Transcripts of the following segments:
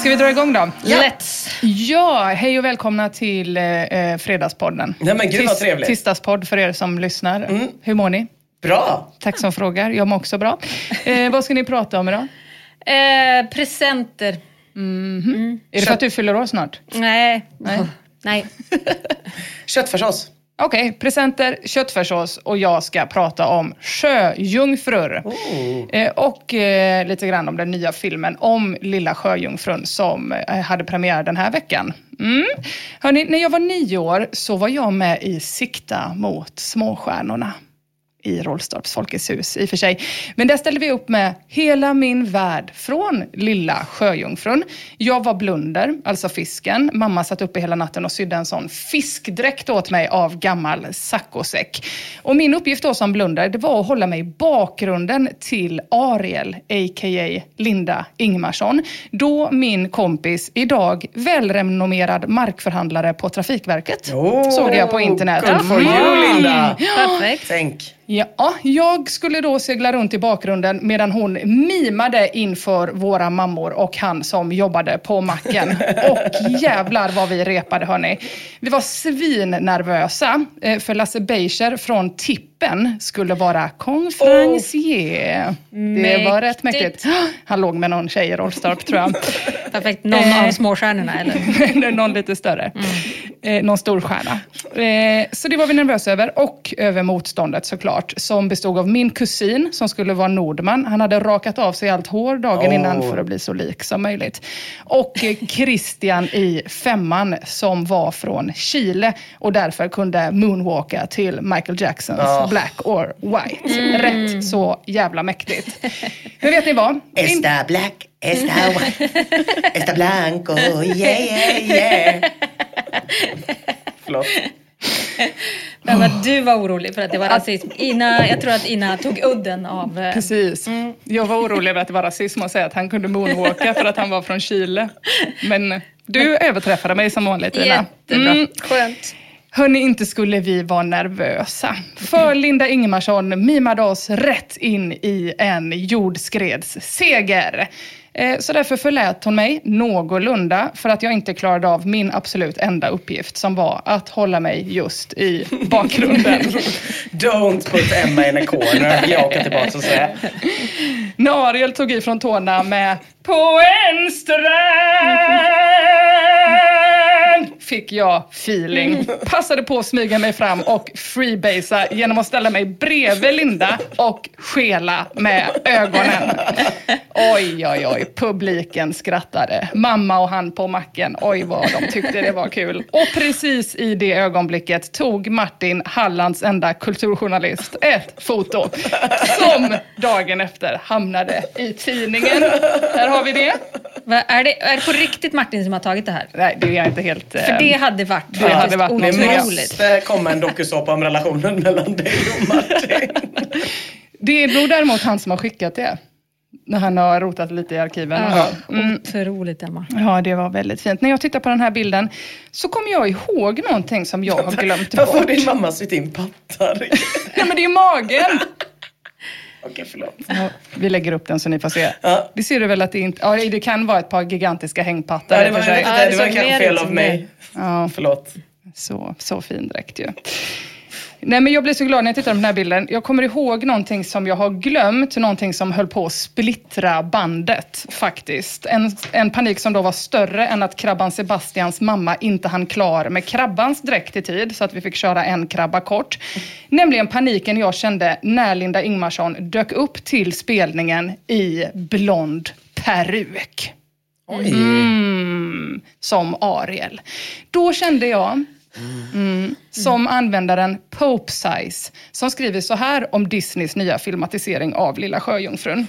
Ska vi dra igång då? Let's! Ja, hej och välkomna till eh, Fredagspodden. Nej, men gud, vad Tis- trevligt. Tisdagspodd för er som lyssnar. Hur mår ni? Bra! Tack som frågar. Jag mår också bra. Eh, vad ska ni prata om idag? Eh, presenter. Är det för att du fyller år snart? Nej. Nej. Nej. Köttfärssås. Okej, presenter, köttfärssås och jag ska prata om sjöjungfrur. Eh, och eh, lite grann om den nya filmen om lilla sjöjungfrun som eh, hade premiär den här veckan. Mm. Hörrni, när jag var nio år så var jag med i Sikta mot småstjärnorna i Rollstorps Folkets hus i och för sig. Men där ställde vi upp med Hela min värld från Lilla Sjöjungfrun. Jag var Blunder, alltså fisken. Mamma satt uppe hela natten och sydde en sån fiskdräkt åt mig av gammal saccosäck. Och min uppgift då som Blunder, det var att hålla mig i bakgrunden till Ariel, a.k.a. Linda Ingmarsson. Då min kompis, idag välrenommerad markförhandlare på Trafikverket. Oh, såg jag på internet. Good for you, Linda! Perfekt. Tänk. Ja, jag skulle då segla runt i bakgrunden medan hon mimade inför våra mammor och han som jobbade på macken. Och jävlar vad vi repade hörni. Vi var svinnervösa eh, för Lasse Beischer från Tippen skulle vara konferencier. Det var rätt Mäktigt. Han låg med någon tjej i Rollstorp tror jag. Perfekt. Någon Eh. av småstjärnorna eller? någon lite större. Eh, någon stor stjärna. Eh, så det var vi nervösa över. Och över motståndet såklart. Som bestod av min kusin som skulle vara Nordman. Han hade rakat av sig allt hår dagen Oh. innan för att bli så lik som möjligt. Och eh, Christian i femman som var från Chile och därför kunde moonwalka till Michael Jacksons Oh. Black or White. Rätt så jävla mäktigt. Men vet ni vad? Esta black, esta white, esta blanco, yeah, yeah, yeah. Förlåt. Men vad du var orolig för att det var rasism. Ina, jag tror att Ina tog udden av... eh, Precis. Jag var orolig över att det var rasism och säga att han kunde moonwalka för att han var från Chile. Men du överträffade mig som vanligt Ina. Jättebra. Mm. Skönt. Hörni, inte skulle vi vara nervösa. För Linda Ingemarsson mimade oss rätt in i en jordskredsseger. Eh, Så därför förlät hon mig någorlunda för att jag inte klarade av min absolut enda uppgift som var att hålla mig just i bakgrunden. Don't put Emma in a corner, vill jag åka tillbaka och säga. När Ariel tog i från tårna med På en strand fick jag feeling. Passade på att smyga mig fram och freebasea genom att ställa mig bredvid Linda och skela med ögonen. Oj, oj, oj. Publiken skrattade. Mamma och han på macken. Oj, vad de tyckte det var kul. Och precis i det ögonblicket tog Martin, Hallands enda kulturjournalist, ett foto som dagen efter hamnade i tidningen. Där har vi det. Va, är, det är det på riktigt Martin som har tagit det här? Nej, det är inte helt... För eh, det hade varit det hade varit något Det Otroligt. måste komma en dokusåpa om relationen mellan dig och Martin. Det är däremot han som har skickat det. När han har rotat lite i arkiven. Ja, Mm. Otroligt Emma. Ja, det var väldigt fint. När jag tittar på den här bilden så kommer jag ihåg någonting som jag har glömt Varför har bort. din mamma sytt in pattar? Ja, men det är magen! Okej, förlåt. Ja, vi lägger upp den så ni får se. Ja. Det ser du väl att det inte... Ja, det kan vara ett par gigantiska hängpattar Ja, det var, inte, det det var kanske fel av mig. Ja, Förlåt. så, så fin dräkt ju. Nej, men jag blir så glad när jag tittar på den här bilden. Jag kommer ihåg någonting som jag har glömt, någonting som höll på att splittra bandet faktiskt. En, en panik som då var större än att krabban Sebastians mamma inte hann klar med krabbans dräkt i tid, så att vi fick köra en krabba kort. Nämligen paniken jag kände när Linda Ingmarsson dök upp till spelningen i blond peruk. Mm, som Ariel. Då kände jag, mm, som användaren Pope Size, som skriver så här om Disneys nya filmatisering av Lilla Sjöjungfrun.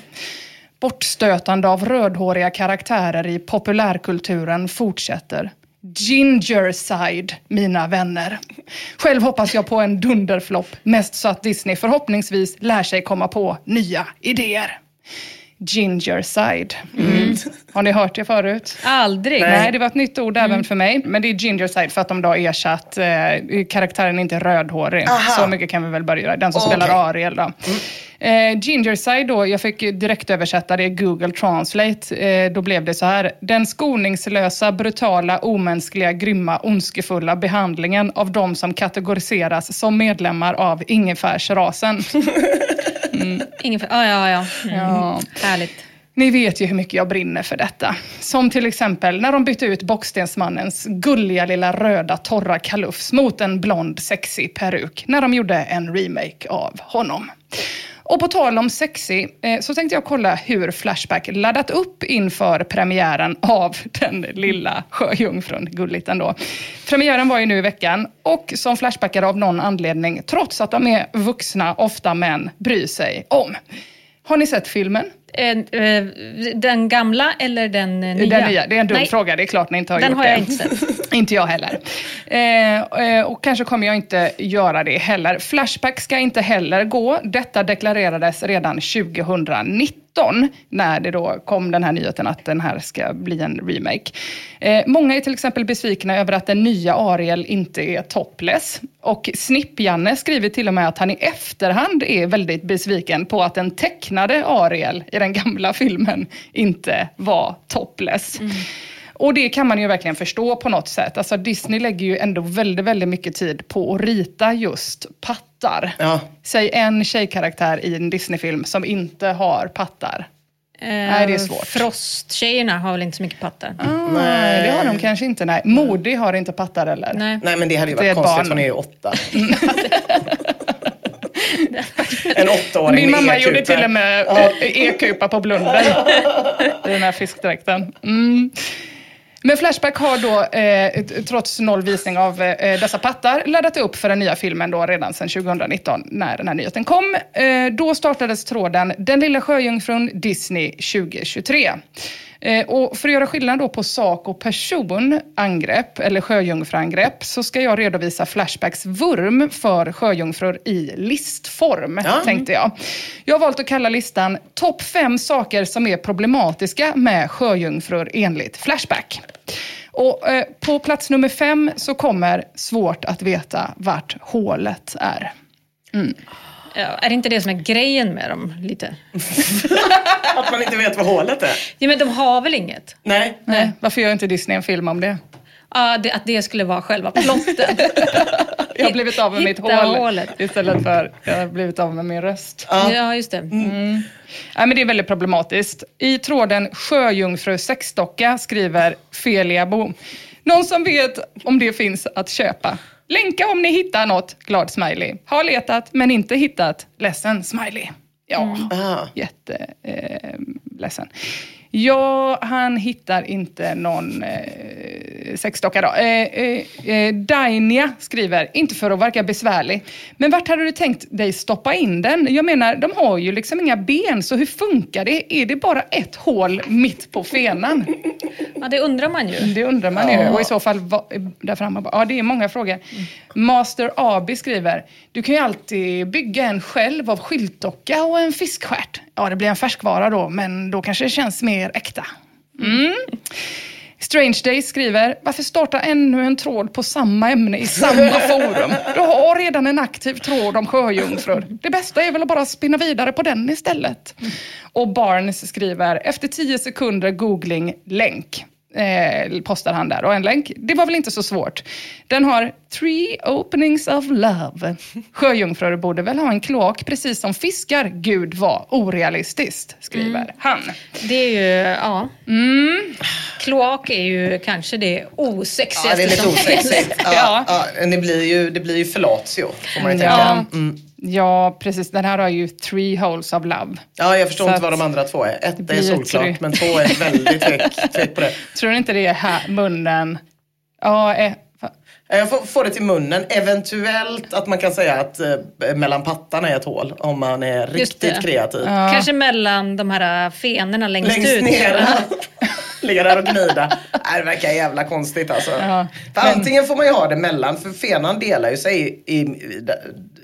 Bortstötande av rödhåriga karaktärer i populärkulturen fortsätter. Ginger side, mina vänner. Själv hoppas jag på en dunderflopp, mest så att Disney förhoppningsvis lär sig komma på nya idéer. Ginger side. Mm. Har ni hört det förut? Aldrig. Nej. det var ett nytt ord även för mig. Men det är ginger side för att de då har ersatt, eh, karaktären är inte rödhårig. Aha. Så mycket kan vi väl börja göra. Den som Okej. spelar Ariel då. Eh, ginger side då, jag fick direkt översätta det i Google Translate. Eh, då blev det så här. Den skoningslösa, brutala, omänskliga, grymma, ondskefulla behandlingen av de som kategoriseras som medlemmar av ingefärsrasen. Ingen, ja, ja, ja. Mm. Ja. Härligt. Ni vet ju hur mycket jag brinner för detta. Som till exempel när de bytte ut Bockstensmannens gulliga lilla röda torra kalufs mot en blond sexig peruk när de gjorde en remake av honom. Och på tal om sexy eh, så tänkte jag kolla hur Flashback laddat upp inför premiären av den lilla sjöjungfrun. Gulligt ändå. Premiären var ju nu i veckan och som Flashbackare av någon anledning, trots att de är vuxna, ofta män, bryr sig om. Har ni sett filmen? Eh, eh, Den gamla eller den eh, nya? Den nya. Det är en dum Nej, fråga, det är klart ni inte har Den gjort har det. jag inte sett. inte jag heller. Eh, och kanske kommer jag inte göra det heller. Flashback ska inte heller gå. Detta deklarerades redan 2019 när det då kom den här nyheten att den här ska bli en remake. Eh, många är till exempel besvikna över att den nya Ariel inte är topless. Och Snipp-Janne skriver till och med att han i efterhand är väldigt besviken på att den tecknade Ariel i den gamla filmen inte var topless. Mm. Och det kan man ju verkligen förstå på något sätt. Alltså Disney lägger ju ändå väldigt, väldigt mycket tid på att rita just pattar. Ja. Säg en tjejkaraktär i en Disney-film som inte har pattar. Nej, det är svårt. Frosttjejerna har väl inte så mycket pattar. Nej, det har de kanske inte. Nej. Modi har inte pattar eller? Nej. Nej men det hade ju varit ett konstigt, barn. hon är ju åtta. en åttaåring Min mamma e-kupa. gjorde till och med eh, e-kupa på blunden i den här fiskdräkten. Mm. Men Flashback har då, eh, trots noll visning av eh, eh, dessa pattar, laddat upp för den nya filmen då redan sedan 2019 när den här nyheten kom. Eh, då startades tråden Den lilla sjöjungfrun Disney 2023. Eh, och för att göra skillnad då på sak och person angrepp, eller sjöjungfruangrepp, så ska jag redovisa Flashbacks vurm för sjöjungfrur i listform, Ja. tänkte jag. Jag har valt att kalla listan Topp fem saker som är problematiska med sjöjungfrur enligt Flashback. Och eh, på plats nummer fem så kommer svårt att veta vart hålet är. Ja, är det inte det som är grejen med dem lite? Att man inte vet vad hålet är. Ja, men de har väl inget? Nej. Nej, varför gör inte Disney en film om det? Ja, det, att det skulle vara själva plotten. Jag har blivit av med mitt Hitta hål hålet. istället för jag har blivit av med min röst. ja, just det. Mm. Ja, men det är väldigt problematiskt. I tråden Sjöjungfru sexdocka skriver Feliabo. Någon som vet om det finns att köpa? Länka om ni hittar något, glad smiley. Har letat men inte hittat, ledsen smiley. Ja, Ah. jätteledsen. Eh. Ja, han hittar inte någon eh, sexdocka då. Eh, eh, eh, Dainia skriver, inte för att verka besvärlig, men vart hade du tänkt dig stoppa in den? Jag menar, de har ju liksom inga ben, så hur funkar det? Är det bara ett hål mitt på fenan? Ja, det undrar man ju. Det undrar man ju. Och i så fall, vad, där framme. Ja, det är många frågor. Master Abi skriver, du kan ju alltid bygga en själv av skyltdocka och en fiskstjärt. Ja, det blir en färskvara då, men då kanske det känns mer äkta. Mm. Strange Days skriver, varför starta ännu en tråd på samma ämne i samma forum? Du har redan en aktiv tråd om sjöjungfrur. Det bästa är väl att bara spinna vidare på den istället. Och Barnes skriver, efter tio sekunder googling, länk. Eh, postar han där. Och en länk, det var väl inte så svårt. Den har three openings of love. Sjöjungfrur borde väl ha en kloak precis som fiskar. Gud vad orealistiskt, skriver han. Det är ju, ja. Mm. Kloak är ju kanske det osexigaste Ja, det är lite osexigt. Ja, Ja. ja. det, blir ju, det blir ju förlatio, får man ju tänka. Ja. Mm. Ja, precis. Den här har ju three holes of love. Ja, jag förstår Så inte vad de andra två är. Ett är solklart, tre. men två är väldigt tvek, tvek på det. Tror du inte det är här, munnen? Ja, eh, Jag får, får det till munnen. Eventuellt att man kan säga att eh, mellan pattarna är ett hål om man är riktigt kreativ. Kanske mellan de här fenorna längst, Längst ut. ner. Ligga där och gnida. Nej, det verkar jävla konstigt alltså. Ja, För antingen får man ju ha det mellan, för fenan delar ju sig i, i,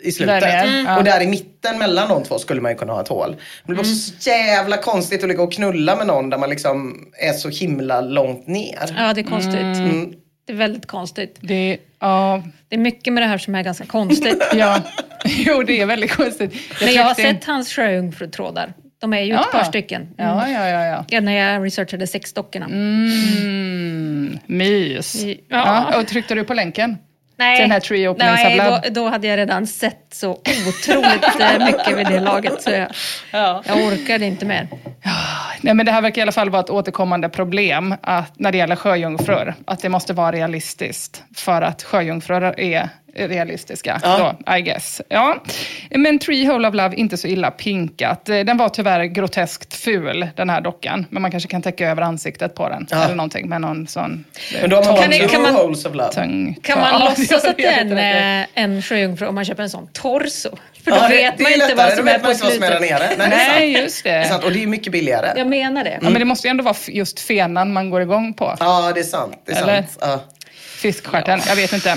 i slutet. Där mm. Och där i mitten mellan de två skulle man ju kunna ha ett hål. Men det blir så jävla konstigt att ligga och knulla med någon där man liksom är så himla långt ner. Ja, det är konstigt. Mm. Det är väldigt konstigt. det, ja, Det är mycket med det här som är ganska konstigt. ja. Jo, det är väldigt konstigt. Men jag har sett hans sjöjungfrutrådar. De är ju ett Ja. par stycken. Ja, ja, ja. ja. Ja, när jag researchade sexdockorna. Mm, mys. Ja. Ja. och tryckte du på länken? Nej, den här Tree nej då, då hade jag redan sett så otroligt eh, mycket vid det laget. Så jag, Ja. jag orkade inte mer. Nej, men det här verkar i alla fall vara ett återkommande problem att, när det gäller sjöjungfrur. Att det måste vara realistiskt för att sjöjungfrur är realistiska. Ja. Då, I guess. Ja. Men Tree Hole of Love, inte så illa pinkat. Eh, Den var tyvärr groteskt ful, den här dockan. Men man kanske kan täcka över ansiktet på den. Ja. Eller någonting med någon sån eh, Men då har man Kan kan man- holes of love. tung. Kan man Ja, låtsas att det är en, eh, en sjöjungfru om man köper en sån torso? För då Ja, det- vet det man är inte vad som är vet man på inte vad som är där slutet. nere. Nej, det är Nej, sant. just Det är det. sant. Och det är mycket billigare. Jag menar det. Ja, men det måste ju ändå vara just fenan man går igång på. Ja, det är sant. Det är Eller? sant. Ja. Fiskstjärten, jag vet inte.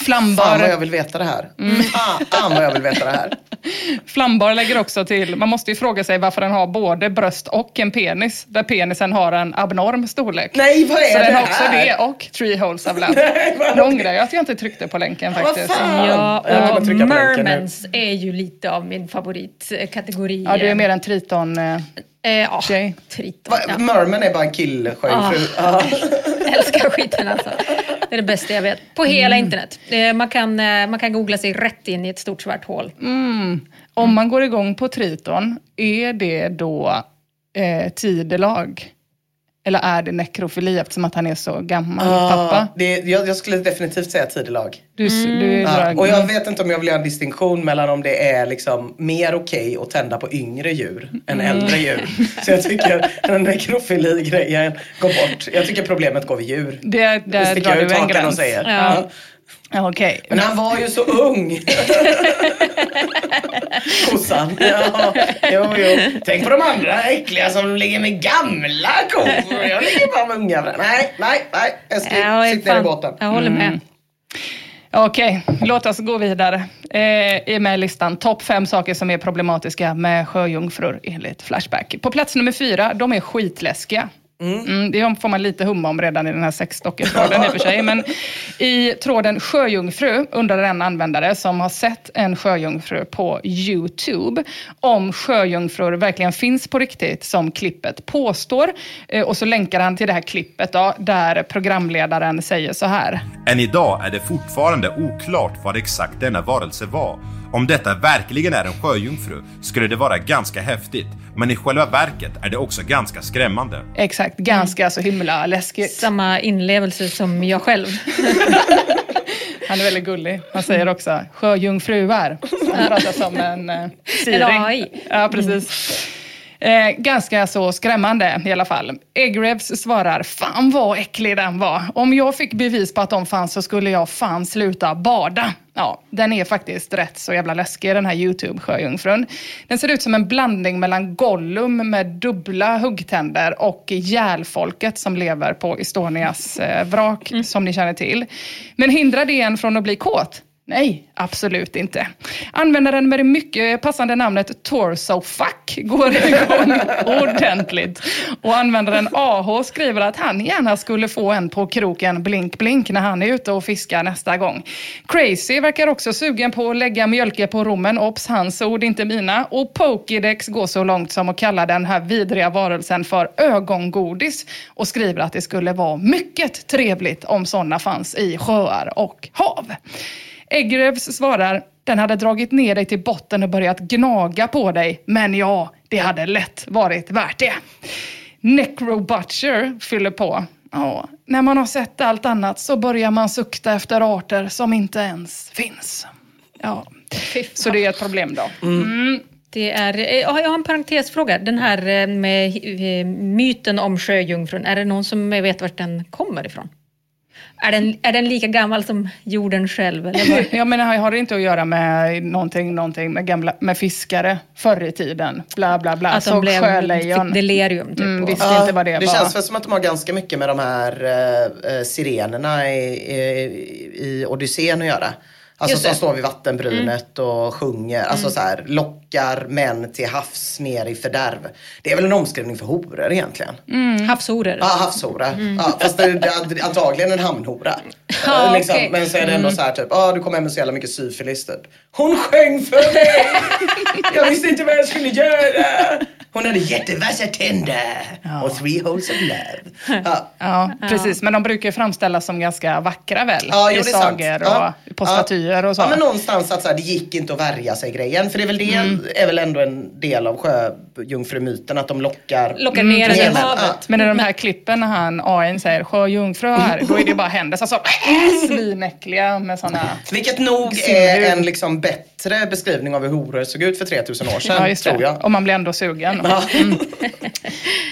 Fan vad jag Flambar, vill veta det här. Mm. Fan vad jag vill veta det här. flambar lägger också till, man måste ju fråga sig varför den har både bröst och en penis. Där penisen har en abnorm storlek. Nej, vad är Så det den har här? också det och Three Holes of Love. Nej, vad- Nu ångrar jag att jag inte tryckte på länken Vad faktiskt. fan? Ja, och mermans är ju lite av min favoritkategori. Ja, du är mer en triton. eh, Eh, ja, tjej. Triton. Va, Ja. Merman är bara en killsjöjungfru. Ja. älskar skiten alltså. Det är det bästa jag vet. På hela internet. Eh, Man kan, eh, man kan googla sig rätt in i ett stort svart hål. Om man går igång på triton, är det då eh, tidelag? Eller är det nekrofili eftersom att han är så gammal, pappa? Ah, det, jag, jag skulle definitivt säga tidelag. Du, du Ja. Och jag vet inte om jag vill göra en distinktion mellan om det är liksom mer okej att tända på yngre djur än Mm. äldre djur. Så jag tycker den nekrofili-grejen går bort. Jag tycker problemet går vid djur. Det, Det där drar du en hakan och gräns. säger. Ja. Ja. Okej. Men han var ju så ung. Kossan. Ja, jo, jo. Tänk på de andra äckliga som ligger med gamla kor. Jag ligger bara med unga. Nej, nej, nej. Eskil, Ja, sitt ner i båten. Jag håller med. Okej, låt oss gå vidare. Eh, I med listan, topp fem saker som är problematiska med sjöjungfrur enligt Flashback. På plats nummer fyra, de är skitläskiga. Mm, det får man lite humma om redan i den här sexdocketråden i och för sig. Men i tråden sjöjungfru undrar en användare som har sett en sjöjungfru på YouTube om sjöjungfrur verkligen finns på riktigt som klippet påstår. Eh, och så länkar han till det här klippet då, där programledaren säger så här. Än idag är det fortfarande oklart vad exakt denna varelse var Om detta verkligen är en sjöjungfru skulle det vara ganska häftigt, men i själva verket är det också ganska skrämmande. Exakt, ganska så himla läskigt. Samma inlevelse som jag själv. Han är väldigt gullig. Han säger också sjöjungfruar. Han pratar som en eh, Siri. En AI. Ja, precis. Eh, ganska så skrämmande i alla fall. Eggreves svarar, fan vad äcklig den var. Om jag fick bevis på att de fanns så skulle jag fan sluta bada. Ja, den är faktiskt rätt så jävla läskig den här YouTube-sjöjungfrun. Den ser ut som en blandning mellan Gollum med dubbla huggtänder och järfolket som lever på Estonias eh, vrak, som ni känner till. Men hindrar det en från att bli kåt? Nej, absolut inte. Användaren med det mycket passande namnet Torsofuck går igång ordentligt. Och användaren AH skriver att han gärna skulle få en på kroken blink blink när han är ute och fiskar nästa gång. Crazy verkar också sugen på att lägga mjölke på rommen. Ops, hans ord, inte mina. Och Pokédex går så långt som att kalla den här vidriga varelsen för ögongodis och skriver att det skulle vara mycket trevligt om sådana fanns i sjöar och hav. Eggrevs svarar, den hade dragit ner dig till botten och börjat gnaga på dig. Men ja, det hade lätt varit värt det. Necro Butcher fyller på. Ja, när man har sett allt annat så börjar man sukta efter arter som inte ens finns. Ja, så det är ett problem då. Mm. Det är, eh, jag har en parentesfråga. Den här eh, med eh, myten om sjöjungfrun, är det någon som vet vart den kommer ifrån? Är den, är den lika gammal som jorden själv? Eller? Jag menar, har det inte att göra med någonting, någonting med, gamla, med fiskare förr i tiden? Bla, bla, bla. Att de Såg blev sjölejon. delirium typ. Mm, visste inte vad det, det var. känns väl som att de har ganska mycket med de här eh, sirenerna i, i, i Odysseen att göra. Alltså som står vid vattenbrynet och sjunger. Alltså så här, lockar män till havs ner i fördärv. Det är väl en omskrivning för horor egentligen. Havshoror. Ja, havshora. Ja, fast det är antagligen en hamnhora. Ja, Eh, liksom. okej. Men så är det ändå så här typ, ah, du kom hem med så jävla mycket syfilis typ. Hon sjöng för mig! Jag visste inte vad jag skulle göra! Hon hade jättevassa tänder och three holes of love. Ja. Ja, precis. Men de brukar ju framställas som ganska vackra väl? Ja, jo, I det är sant. sagor och Ja. på statyer och så. Ja, men någonstans att så här, det gick inte att värja sig grejen. För det är väl det Mm. är väl ändå en del av sjöjungfrumyten att de lockar. Lockar ner den i Mm. havet. Men i de här klippen när han, AIn säger sjöjungfrur, då är det bara händer som så äh, svinäckliga med sådana... Vilket nog är en liksom bättre beskrivning av hur horor såg ut för 3000 år sedan. Ja, just tror det. jag. Och man blir ändå sugen. Mm.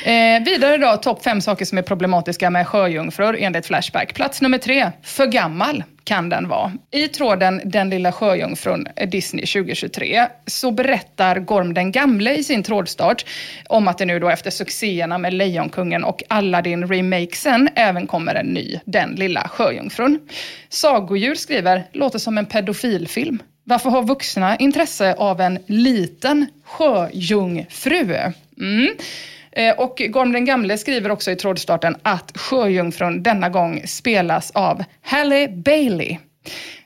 Eh, vidare då, topp fem saker som är problematiska med sjöjungfrur enligt Flashback. Plats nummer tre, för gammal kan den vara. I tråden Den lilla sjöjungfrun eh, Disney 2023 så berättar Gorm den gamle i sin trådstart om att det nu då efter succéerna med Lejonkungen och Aladdin remakesen även kommer en ny Den lilla sjöjungfrun. Sagodjur skriver, låter som en pedofilfilm. Varför har vuxna intresse av en liten sjöjungfru? Mm. Eh, och Gorm den gamle skriver också i trådstarten att sjöjungfrun denna gång spelas av Halle Bailey.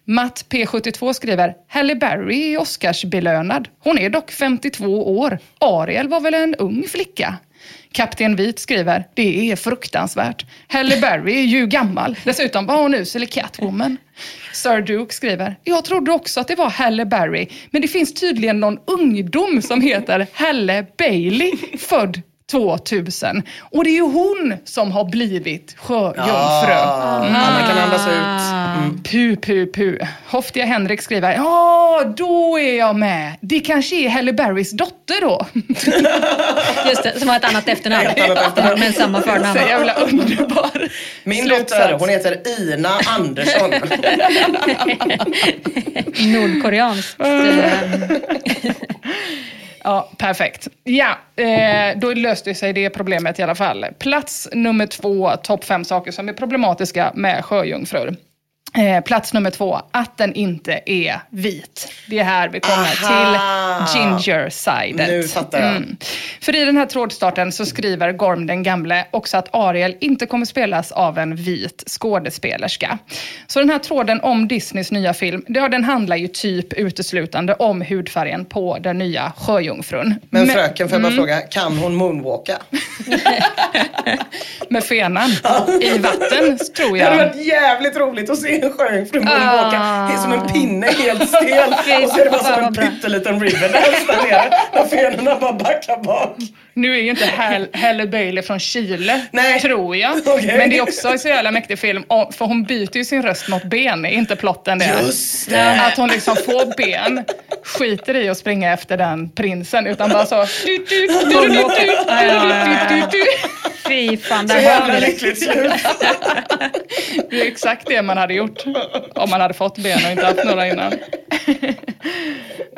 Matt P72 skriver, Halle Berry är Oscarsbelönad. Hon är dock 52 år. Ariel var väl en ung flicka? Kapten Vit skriver, det är fruktansvärt. Halle Berry är ju gammal. Dessutom var hon usel i Catwoman. Sir Duke skriver, jag trodde också att det var Halle Berry, men det finns tydligen någon ungdom som heter Halle Bailey, född 2000. Och det är ju hon som har blivit sjöjungfru. Ah, Anna kan andas ut. Mm. Pu, pu, pu. Hoftiga Henrik skriver, ja, då är jag med. Det kanske är Halle Berrys dotter då. Just det, som har ett annat efternamn. Men samma förnamn. Så jävla underbar Min slutsats. dotter, hon heter Ina Andersson. Nordkoreanskt. eh, Ja, perfekt. Ja, eh, då löste sig det problemet i alla fall. Plats nummer två, topp fem saker som är problematiska med sjöjungfrur. Eh, plats nummer två, att den inte är vit. Det är här vi kommer Aha. till ginger-sidet. Nu fattar jag. För i den här trådstarten så skriver Gorm den gamle också att Ariel inte kommer spelas av en vit skådespelerska. Så den här tråden om Disneys nya film, den handlar ju typ uteslutande om hudfärgen på den nya sjöjungfrun. Men fröken, får jag bara fråga, kan hon moonwalka? Med fenan i vatten, tror Det hade jag. varit jävligt roligt att se i en sjöjungfru moonwalka ah. som en ah. pinne helt stel. och så är det bara som en pytteliten ribberdance där nere när fenorna bara backar bak. Nu är ju inte Halle Bailey från Chile, Nej. tror jag. Okay. Men det är också en så jävla mäktig film, för hon byter ju sin röst mot ben, är inte plotten det? Just det! Att hon liksom får ben, skiter i att springa efter den prinsen, utan bara så... Fy fan, där jävla lyckligt slut. Det är exakt det man hade gjort om man hade fått ben och inte haft några innan.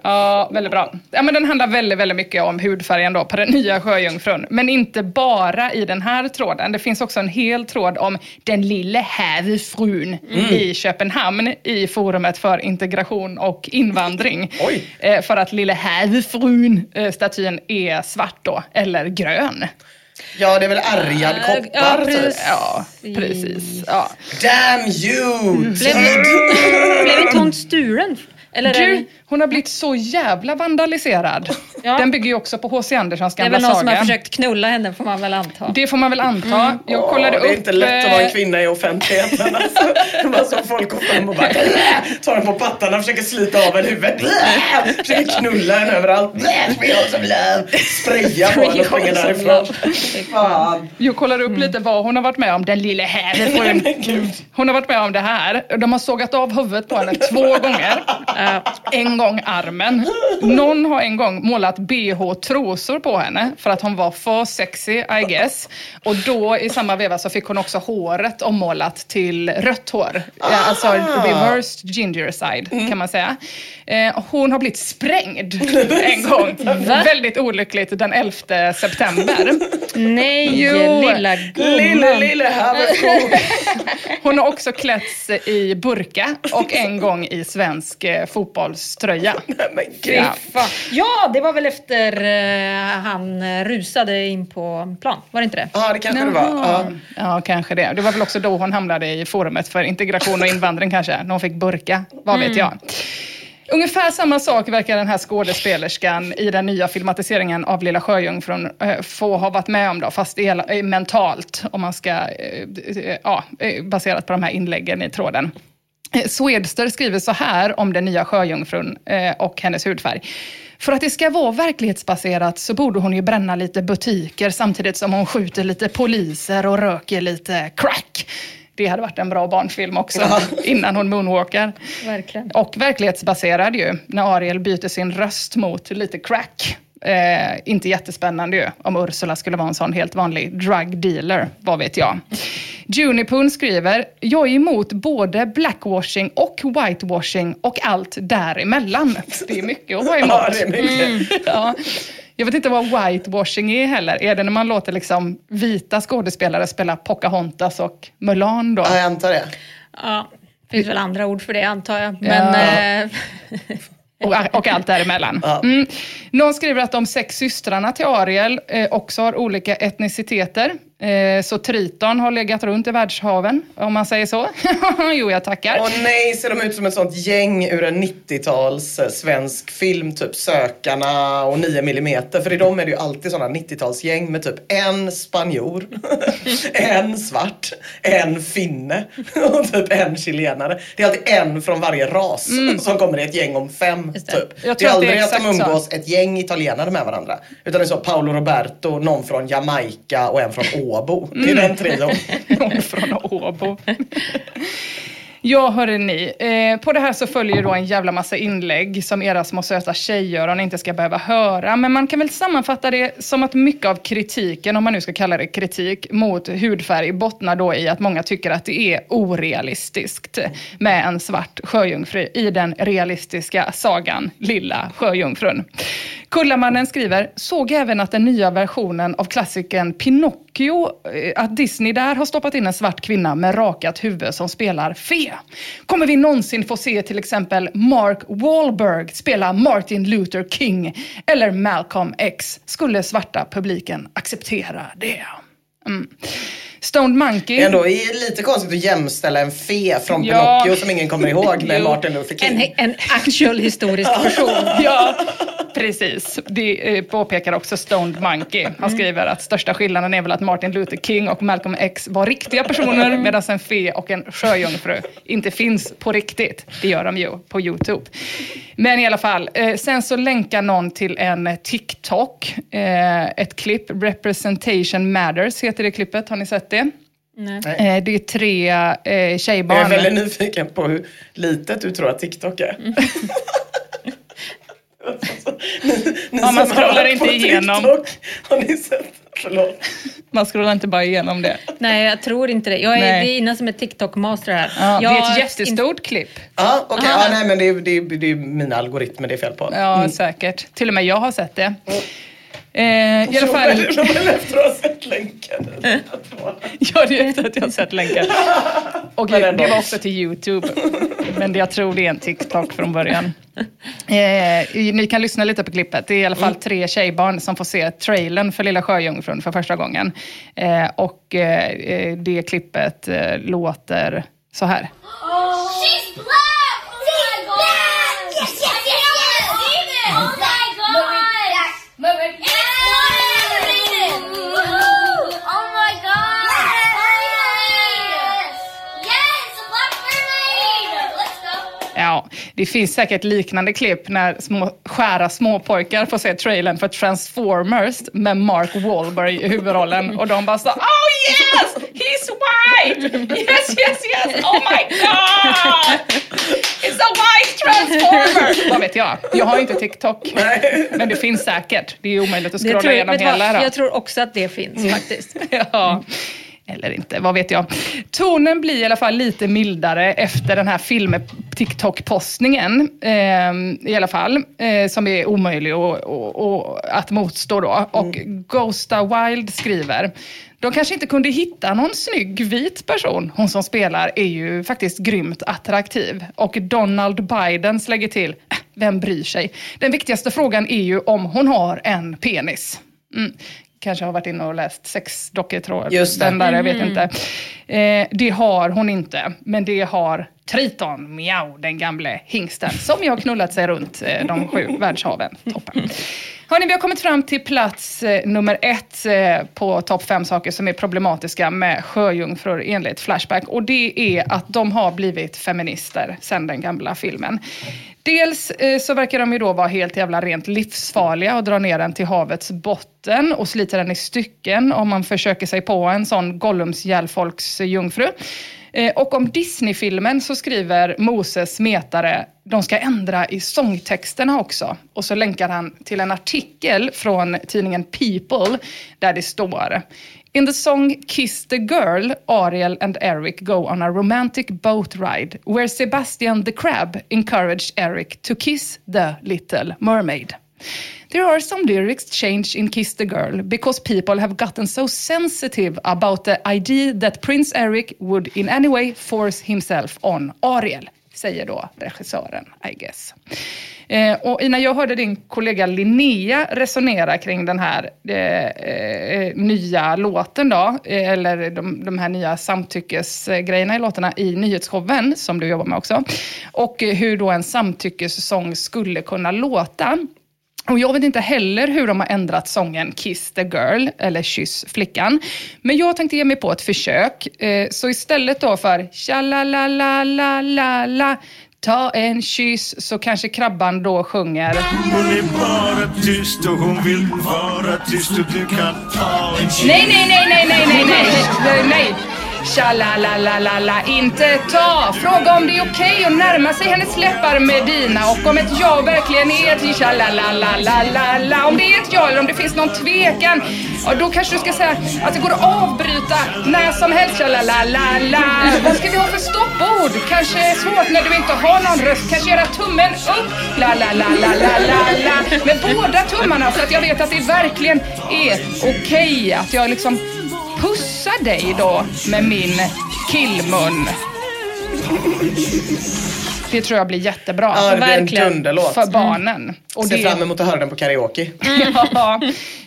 Ja, väldigt bra. Ja, men den handlar väldigt, väldigt mycket om hudfärgen då på den nya sjöjungfrun. Men inte bara i den här tråden. Det finns också en hel tråd om den lille havfrun i Köpenhamn i forumet för integration och invandring. Oj. Eh, för att lille havfrun-statyn är svart då, eller grön. Ja, det är väl ärgad Ja, koppar typ. precis. Ja, precis. Ja. Damn you! Blev, blev inte hon stulen? Eller Du, hon har blivit så jävla vandaliserad. Ja. Den bygger ju också på H.C. Andersens det är gamla väl någon som saga. har försökt knulla henne får man väl anta. Det får man väl anta. Jag kollade Åh, det är upp... inte lätt att vara en eh, kvinna i offentligheten. Alltså. Bara så folk går fram och bara tar den på pattarna, försöker slita av en huvudet. Försöker knulla en överallt. Spraya på den och springa därifrån. Fan. Jag kollade upp lite vad hon har varit med om, den lille herrefrun. Hon har varit med om det här. De har sågat av huvudet på henne två gånger. Eh, En gång armen. Någon har en gång målat bh-trosor på henne för att hon var för sexy, I guess. Och då i samma veva så fick hon också håret ommålat till rött hår. Eh, Alltså reversed ginger side kan man säga. Eh, Hon har blivit sprängd en gång. Väldigt olyckligt den 11 september. Nej, Jo. lilla Lille, gumman. lille havfrun. Hon har också klätts i burka och en gång i svensk fotbollströja. Men gud. Ja. Det var väl efter eh, han rusade in på plan. Var det inte det? Ja, det kanske det var. Ja. Ja, kanske det. Det var väl också då hon hamnade i forumet för integration och invandring kanske, när hon fick burka. Vad vet jag. Ungefär samma sak verkar den här skådespelerskan i den nya filmatiseringen av Lilla Sjöjungfrun eh, få ha varit med om då, fast eh, mentalt, om man ska, eh, ja, baserat på de här inläggen i tråden. Eh, Swedster skriver så här om den nya sjöjungfrun eh, och hennes hudfärg. För att det ska vara verklighetsbaserat så borde hon ju bränna lite butiker samtidigt som hon skjuter lite poliser och röker lite crack. Det hade varit en bra barnfilm också, innan hon moonwalkar. Verkligen. Och verklighetsbaserad ju, när Ariel byter sin röst mot lite crack. Eh, inte jättespännande ju, om Ursula skulle vara en sån helt vanlig drug dealer, vad vet jag. Junipun skriver, jag är emot både blackwashing och whitewashing och allt däremellan. Det är mycket att vara emot. Mycket. Ja. Jag vet inte vad whitewashing är heller. Är det när man låter liksom vita skådespelare spela Pocahontas och Mulan då? Ja, jag antar det. Ja, det finns väl andra ord för det antar jag. Men Ja. eh, Och, och allt däremellan. Mm. Någon skriver att de sex systrarna till Ariel eh, också har olika etniciteter. Eh, så Triton har legat runt i världshaven, om man säger så. jo, jag tackar. Åh nej, ser de ut som ett sånt gäng ur en 90-tals eh, svensk film, typ Sökarna och 9 mm. För i dem är det ju alltid sådana 90-talsgäng med typ en spanjor, en svart, en finne och typ en chilenare. Det är alltid en från varje ras som kommer i ett gäng om fem typ. Jag Det är att det är aldrig att de exakt så. umgås ett gäng italienare med varandra. Utan det är så Paolo Roberto, någon från Jamaica och en från Åbo. Det är den trion. Någon från Åbo. Ja, ni. Eh, på det här så följer då en jävla massa inlägg som era små söta tjejöron inte ska behöva höra. Men man kan väl sammanfatta det som att mycket av kritiken, om man nu ska kalla det kritik, mot hudfärg bottnar då i att många tycker att det är orealistiskt med en svart sjöjungfru i den realistiska sagan Lilla Sjöjungfrun. Kullamannen skriver, såg även att den nya versionen av klassikern Pinocchio, eh, att Disney där har stoppat in en svart kvinna med rakat huvud som spelar fel. Kommer vi någonsin få se till exempel Mark Wahlberg spela Martin Luther King eller Malcolm X? Skulle svarta publiken acceptera det? Mm. Stoned Monkey. Det är ändå lite konstigt att jämställa en fe från Ja. Pinocchio som ingen kommer ihåg med. Martin Luther King. En, en actual historisk person. Ja, precis. Det eh, påpekar också Stoned Monkey. Han skriver att största skillnaden är väl att Martin Luther King och Malcolm X var riktiga personer medan en fe och en sjöjungfru inte finns på riktigt. Det gör de ju på YouTube. Men i alla fall, eh, sen så länkar någon till en TikTok, eh, ett klipp, Representation Matters heter det klippet, har ni sett det? Nej. Eh, det är tre eh, Jag är tjejbarn. väldigt nyfiken på hur litet du tror att TikTok är. Ni Ja, man scrollar inte igenom. TikTok, Har ni sett? Förlåt. Man scrollar inte bara igenom det. Nej, jag tror inte det. Jag är, Nej. det är Ina som är TikTok-master här. Ja, jag, det är ett jättestort klipp. Ja, okej. Ja, nej, men det är, det, är, det är mina algoritmer det är fel på. Ja, säkert. Till och med jag har sett det. Eh, I alla fall, Robin efter att ha sett länken. ja, det är efter att jag har sett länken. Och det ändå. var också till YouTube. Men det- jag tror det är en TikTok från början. Eh, ni kan lyssna lite på klippet. Det är i alla fall tre tjejbarn som får se trailern för Lilla Sjöjungfrun för första gången. Eh, och eh, eh, det klippet eh, låter så här. She's Ja, det finns säkert liknande klipp när små, skära småpojkar får se trailern för Transformers med Mark Wahlberg i huvudrollen och de bara så Oh yes! He's white! Yes, yes, yes! Oh my god! It's a white transformer! Vad vet jag? Jag har inte TikTok. Men det finns säkert. Det är omöjligt att scrolla igenom hela. då. jag tror också att det finns faktiskt. Ja. Eller inte, vad vet jag. Tonen blir i alla fall lite mildare efter den här film-TikTok-postningen. Eh, I alla fall. Eh, som är omöjlig att, att, att motstå då. Och Ghosta Wild skriver. De kanske inte kunde hitta någon snygg vit person. Hon som spelar är ju faktiskt grymt attraktiv. Och Donald Biden lägger till, "Äh, vem bryr sig? Den viktigaste frågan är ju om hon har en penis. Mm. Kanske har varit inne och läst sexdocketråd. Just det. Den där, jag vet inte. Eh, det har hon inte, men det har Triton, miau, den gamle hingsten, som har knullat sig runt eh, de sju världshaven. Toppen. Hörni, vi har kommit fram till plats eh, nummer ett eh, på topp fem saker som är problematiska med sjöjungfrur enligt Flashback. Och det är att de har blivit feminister sedan den gamla filmen. Dels eh, så verkar de ju då vara helt jävla rent livsfarliga och dra ner den till havets botten och slita den i stycken om man försöker sig på en sån Gollums jungfru. Eh, och om Disney-filmen så skriver Moses metare, de ska ändra i sångtexterna också. Och så länkar han till en artikel från tidningen People där det står In the song Kiss the Girl, Ariel and Eric go on a romantic boat ride where Sebastian the Crab encouraged Eric to kiss the little mermaid. There are some lyrics changed in Kiss the Girl because people have gotten so sensitive about the idea that Prince Eric would in any way force himself on Ariel, säger då regissören, I guess. Eh, och när jag hörde din kollega Linnea resonera kring den här eh, eh, nya låten då, eh, eller de, de här nya samtyckesgrejerna i låtarna i nyhetsshowen, som du jobbar med också, och eh, hur då en samtyckessång skulle kunna låta. Och jag vet inte heller hur de har ändrat sången Kiss the girl, eller Kyss flickan. Men jag tänkte ge mig på ett försök. Eh, Så istället då för tja-la-la-la-la-la, ta en kyss, så kanske krabban då sjunger Hon är bara tyst och hon vill vara tyst och du kan ta en kyss. Nej, nej, nej, nej, nej, nej, nej, nej, Tja-la-la-la-la-la, inte ta. Fråga om det är okej att närma sig hennes läppar med dina och om ett ja verkligen är ett tja-la-la-la-la-la-la Om det är ett ja eller om det finns någon tvekan, ja, då kanske du ska säga att det går att avbryta när som helst. Tja-la-la-la-la. Vad ska vi ha för stoppord? Kanske svårt när du inte har någon röst. Kanske göra tummen upp. La-la-la-la-la-la-la. Med båda tummarna så att jag vet att det verkligen är okej. Att jag liksom Pussa dig då med min killmun. Det tror jag blir jättebra. Ja, det blir en Verkligen. dunderlåt. För barnen. Och Ser det- fram emot att höra den på karaoke. ja,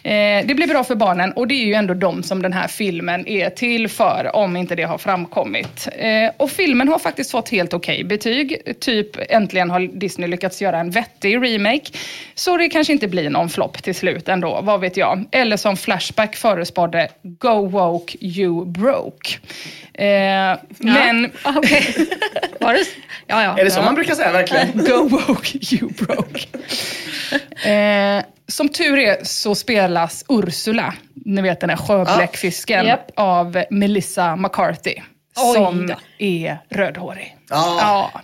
Eh, det blir bra för barnen och det är ju ändå de som den här filmen är till för, om inte det har framkommit. Eh, och filmen har faktiskt fått helt okej betyg. Typ äntligen har Disney lyckats göra en vettig remake. Så det kanske inte blir någon flopp till slut ändå, vad vet jag. Eller som Flashback förespådde, Go woke you broke. Eh, Men... Okej. Var det? Ja, ja. Är det så man brukar säga verkligen? Go woke you broke. Eh, som tur är så spelas Ursula, ni vet den här sjöbläckfisken, Japp. av Melissa McCarthy. Oj som då. är rödhårig. Ja. Ja.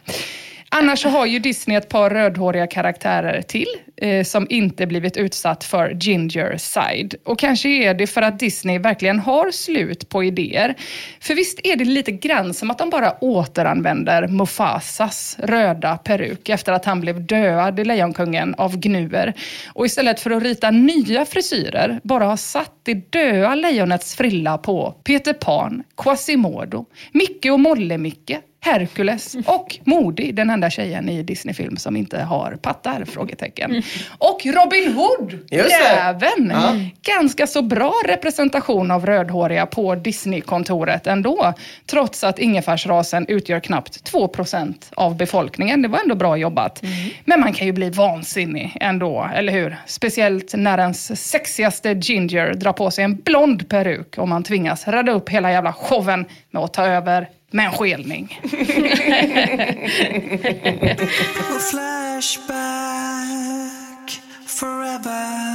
Annars så har ju Disney ett par rödhåriga karaktärer till eh, som inte blivit utsatt för ginger side. Och kanske är det för att Disney verkligen har slut på idéer. För visst är det lite grann som att de bara återanvänder Mufasas röda peruk efter att han blev död i Lejonkungen av gnuer. Och istället för att rita nya frisyrer bara har satt det döda lejonets frilla på Peter Pan, Quasimodo, Micke och Molle-Micke, Hercules och Modi, den enda tjejen i Disney-film som inte har pattar? Frågetecken. Och Robin Hood, räven. Ja. Ganska så bra representation av rödhåriga på Disney-kontoret ändå. Trots att ingefärsrasen utgör knappt 2% av befolkningen. Det var ändå bra jobbat. Men man kan ju bli vansinnig ändå, eller hur? Speciellt när ens sexigaste ginger drar på sig en blond peruk och man tvingas rädda upp hela jävla showen med att ta över med en skelning. Flashback forever.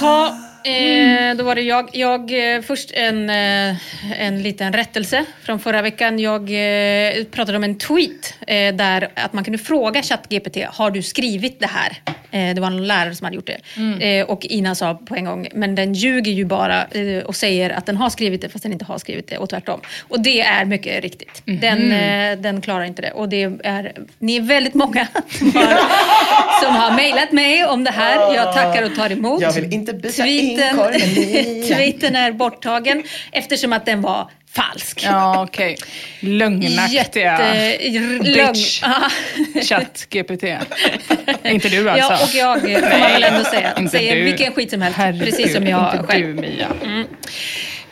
Ja, eh, då var det jag. jag eh, först en, eh, en liten rättelse från förra veckan. Jag eh, pratade om en tweet eh, där att man kunde fråga ChatGPT, har du skrivit det här? Eh, det var någon lärare som hade gjort det. Eh, och Ina sa på en gång, men den ljuger ju bara eh, och säger att den har skrivit det fast den inte har skrivit det och tvärtom. Och det är mycket riktigt. Den, eh, den klarar inte det. Och det är, ni är väldigt många som har, som har mejlat mig om det här. Jag tackar och tar emot. Jag vill inte byta in Tweeten, kornen. tweeten är borttagen eftersom att den var falsk. Ja, okej. Lögnaktiga Jättelögn. bitch. Ja. chatt GPT. inte du alltså? Ja, och jag eh, får man väl ändå säga. Inte Säger du. vilken skit som helst. Herregud, precis som jag inte själv. du Mia.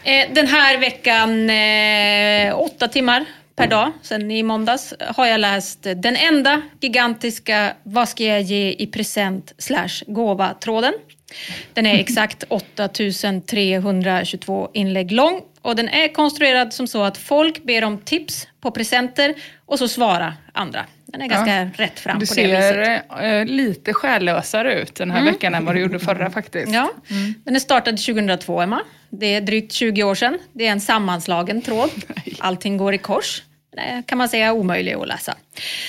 Eh, Den här veckan, eh, åtta timmar per dag, sen i måndags, har jag läst den enda gigantiska Vad ska jag ge i present slash gåva-tråden. Den är exakt 8322 inlägg lång och den är konstruerad som så att folk ber om tips på presenter och så svarar andra. Den är ganska rätt fram Du på det viset. ser eh, lite själlösare ut den här veckan än vad du gjorde förra faktiskt. Mm. Ja, den är startad 2002, Emma. Det är drygt 20 år sedan. Det är en sammanslagen tråd. Allting går i kors. Är, kan man säga omöjlig att läsa.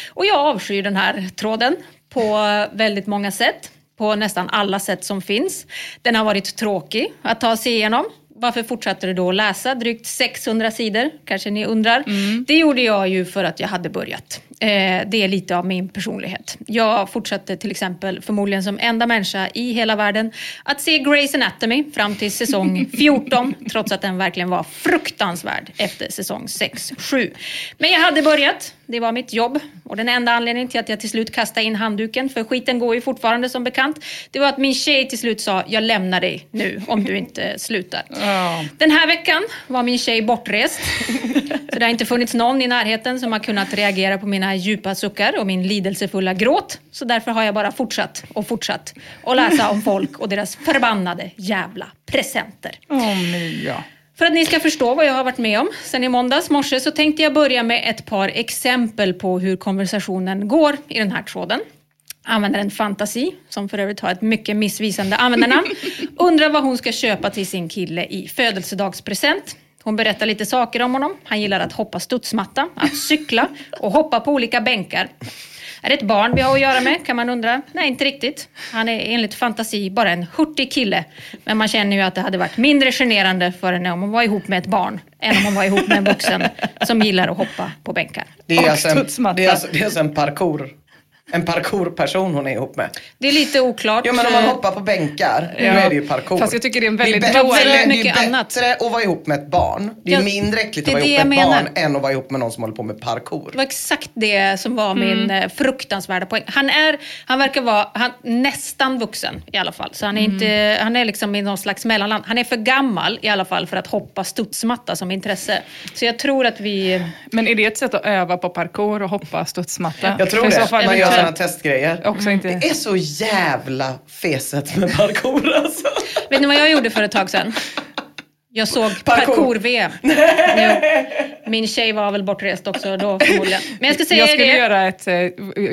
Och jag avskyr den här tråden på väldigt många sätt. På nästan alla sätt som finns. Den har varit tråkig att ta sig igenom. Varför fortsatte du då att läsa drygt 600 sidor? Kanske ni undrar. Det gjorde jag ju för att jag hade börjat. Eh, det är lite av min personlighet. Jag fortsatte till exempel, förmodligen som enda människa i hela världen, att se Grey's Anatomy fram till säsong 14, trots att den verkligen var fruktansvärd efter säsong 6-7. Men jag hade börjat, det var mitt jobb. Och den enda anledningen till att jag till slut kastade in handduken, för skiten går ju fortfarande som bekant, det var att min tjej till slut sa, jag lämnar dig nu om du inte slutar. Den här veckan var min tjej bortrest. Så det har inte funnits någon i närheten som har kunnat reagera på mina djupa suckar och min lidelsefulla gråt. Så därför har jag bara fortsatt och fortsatt att läsa om folk och deras förbannade jävla presenter. Mia. För att ni ska förstå vad jag har varit med om sen i måndags morse så tänkte jag börja med ett par exempel på hur konversationen går i den här tråden. Användaren Fantasi, som för övrigt har ett mycket missvisande användarnamn, undrar vad hon ska köpa till sin kille i födelsedagspresent. Hon berättar lite saker om honom. Han gillar att hoppa studsmatta, att cykla och hoppa på olika bänkar. Är det ett barn vi har att göra med kan man undra. Nej, inte riktigt. Han är enligt fantasi bara en hurtig kille. Men man känner ju att det hade varit mindre generande för henne om hon var ihop med ett barn än om hon var ihop med en vuxen som gillar att hoppa på bänkar. Det är, alltså en, det, är alltså, det är alltså en parkour. En parkourperson hon är ihop med. Det är lite oklart. Ja men om man hoppar på bänkar, då är det ju parkour. Fast jag tycker det är en väldigt det är bättre, dålig- det är mycket bättre annat. att vara ihop med ett barn. Det är Ja, mindre äckligt att vara ihop med ett barn än att vara ihop med någon som håller på med parkour. Det var exakt det som var min Mm. eh, fruktansvärda poäng. Han, är, han verkar vara han, nästan vuxen i alla fall. Så han är, Mm. inte, han är liksom i någon slags mellanland. Han är för gammal i alla fall för att hoppa studsmatta som intresse. Så jag tror att vi... Men är det ett sätt att öva på parkour och hoppa studsmatta? Jag tror För det. Så fall man gör eventuellt sådana testgrejer. Också inte... Det är så jävla feset med parkour alltså. Vet ni vad jag gjorde för ett tag sedan? Jag såg Parkour. parkour-VM. Jo. Min tjej var väl bortrest också då förmodligen. Men jag ska säga jag skulle, det. göra ett, eh,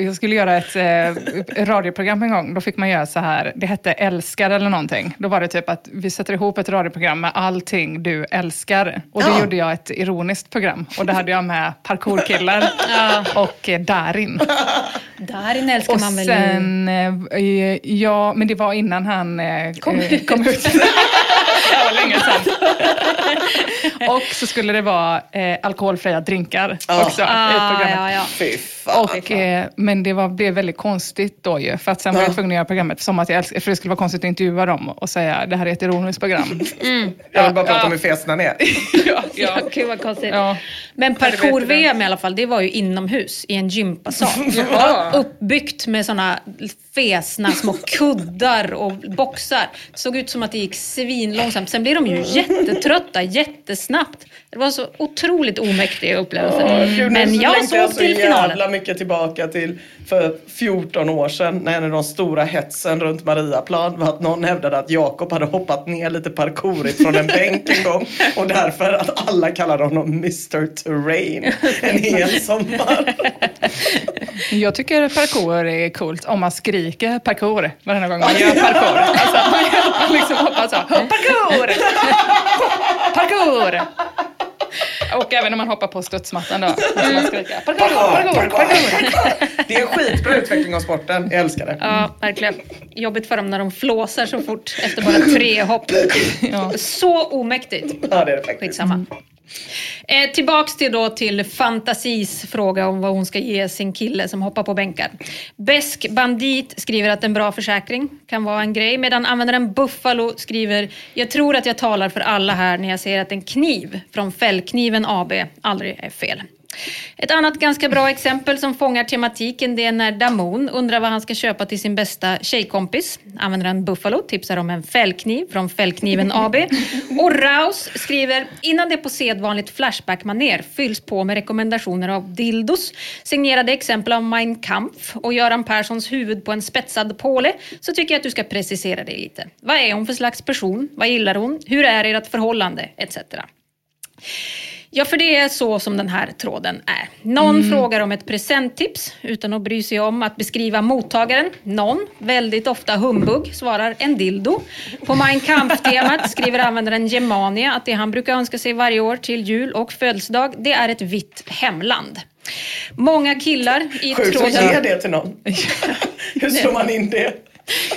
jag skulle göra ett eh, radioprogram en gång. Då fick man göra så här, det hette Älskar eller någonting. Då var det typ att vi sätter ihop ett radioprogram med allting du älskar. Och då Ja. gjorde jag ett ironiskt program. Och då hade jag med parkourkillar och eh, Darin. Darin älskar Och man väl sen, eh, ja, men det var innan han Kom eh, ut. kom ut. det var länge sedan. och så skulle det vara eh, alkoholfria drinkar Ja. också i Ah, programmet. ja, ja. Fy fan. Och, eh, men det var, blev väldigt konstigt då ju. För att sen var jag tvungen att göra programmet som att jag älskar, för det skulle vara konstigt att intervjua dem och säga det här är ett ironiskt program. Jag vill bara prata Ja. om hur fesna ni är. ja, Ja, gud vad konstigt. Ja. Men Ja, det parkour-VM i alla fall, det var ju inomhus i en gympasal. Uppbyggt med såna fesna små kuddar och boxar. Såg ut som att det gick svinlångsamt. Sen blev de ju jättetrötta jättesnabbt. Det var så otroligt omäktig upplevelse. Nu Men jag såg så till finalen. jävla mycket tillbaka till för 14 år sedan när en av de stora hetsen runt Mariaplan var att någon hävdade att Jakob hade hoppat ner lite parkourigt från en bänk en gång och därför att alla kallade honom Mr Terrain en hel sommar. Jag tycker parkour är coolt om man skriker parkour varenda gång man gör parkour. Alltså, man liksom hoppas så. Parkour! Parkour! Och även när man hoppar på studsmattan då. man skrika parkour, parkour, parkour. Det är en skitbra utveckling av sporten. Jag älskar det. Ja, verkligen. Jobbigt för dem när de flåsar så fort efter bara tre hopp. Så omäktigt. Ja, det är det faktiskt. Skitsamma. Eh, tillbaks till, då, till Fantasis fråga om vad hon ska ge sin kille som hoppar på bänkar. Besk Bandit skriver att en bra försäkring kan vara en grej medan användaren Buffalo skriver Jag tror att jag talar för alla här när jag säger att en kniv från Fällkniven AB aldrig är fel. Ett annat ganska bra exempel som fångar tematiken det är när Damon undrar vad han ska köpa till sin bästa tjejkompis. Användaren Buffalo tipsar om en fällkniv från Fällkniven AB. Och Raus skriver innan det på sedvanligt Flashback-maner fylls på med rekommendationer av dildos, signerade exempel av Mein Kampf och Göran Perssons huvud på en spetsad påle så tycker jag att du ska precisera dig lite. Vad är hon för slags person? Vad gillar hon? Hur är ert förhållande? Etc. Ja, för det är så som den här tråden är. Någon frågar om ett presenttips utan att bry sig om att beskriva mottagaren. Någon, väldigt ofta humbug, svarar en dildo. På Mein Kampf-temat skriver användaren Germania att det han brukar önska sig varje år till jul och födelsedag, det är ett vitt hemland. Många killar i Sjukt att ge tråden... det till någon. Hur slår man in det?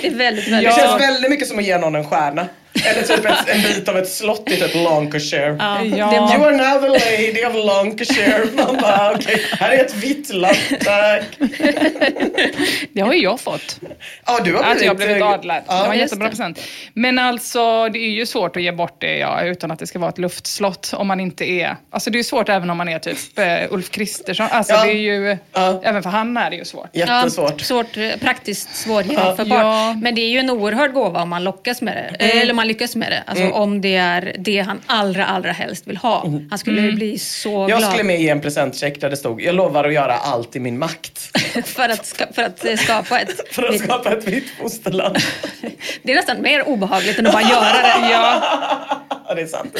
Det är väldigt, Det väldigt känns väldigt mycket som att ge någon en stjärna. Eller typ ett, en bit av ett slott i typ Lancashire. Ja, Ja. You are now the lady of Lancashire. Man bara, okej, här är ett vitt land, tack. Det har ju jag fått. Ja, du har Att jag har blivit blivit adlad. det var en jättebra present. Men alltså, det är ju svårt att ge bort det ja, utan att det ska vara ett luftslott om man inte är... Alltså det är ju svårt även om man är typ eh, Ulf Kristersson. Alltså Ja. det är ju... Ja. Även för han är det ju svårt. Jättesvårt. Ja, svårt, eh, praktiskt svårgenomförbart. Ja. Men det är ju en oerhörd gåva om man lockas med det. Mm. Eller man lyckas med det. Alltså om det är det han allra, allra helst vill ha. Han skulle Mm. bli så Jag glad. skulle med ge en presentcheck där det stod, jag lovar att göra allt i min makt. för, att ska, för att eh, skapa ett... För att skapa ett vitt fosterland. Det är nästan mer obehagligt än att bara göra det. Ja, Ja, det är sant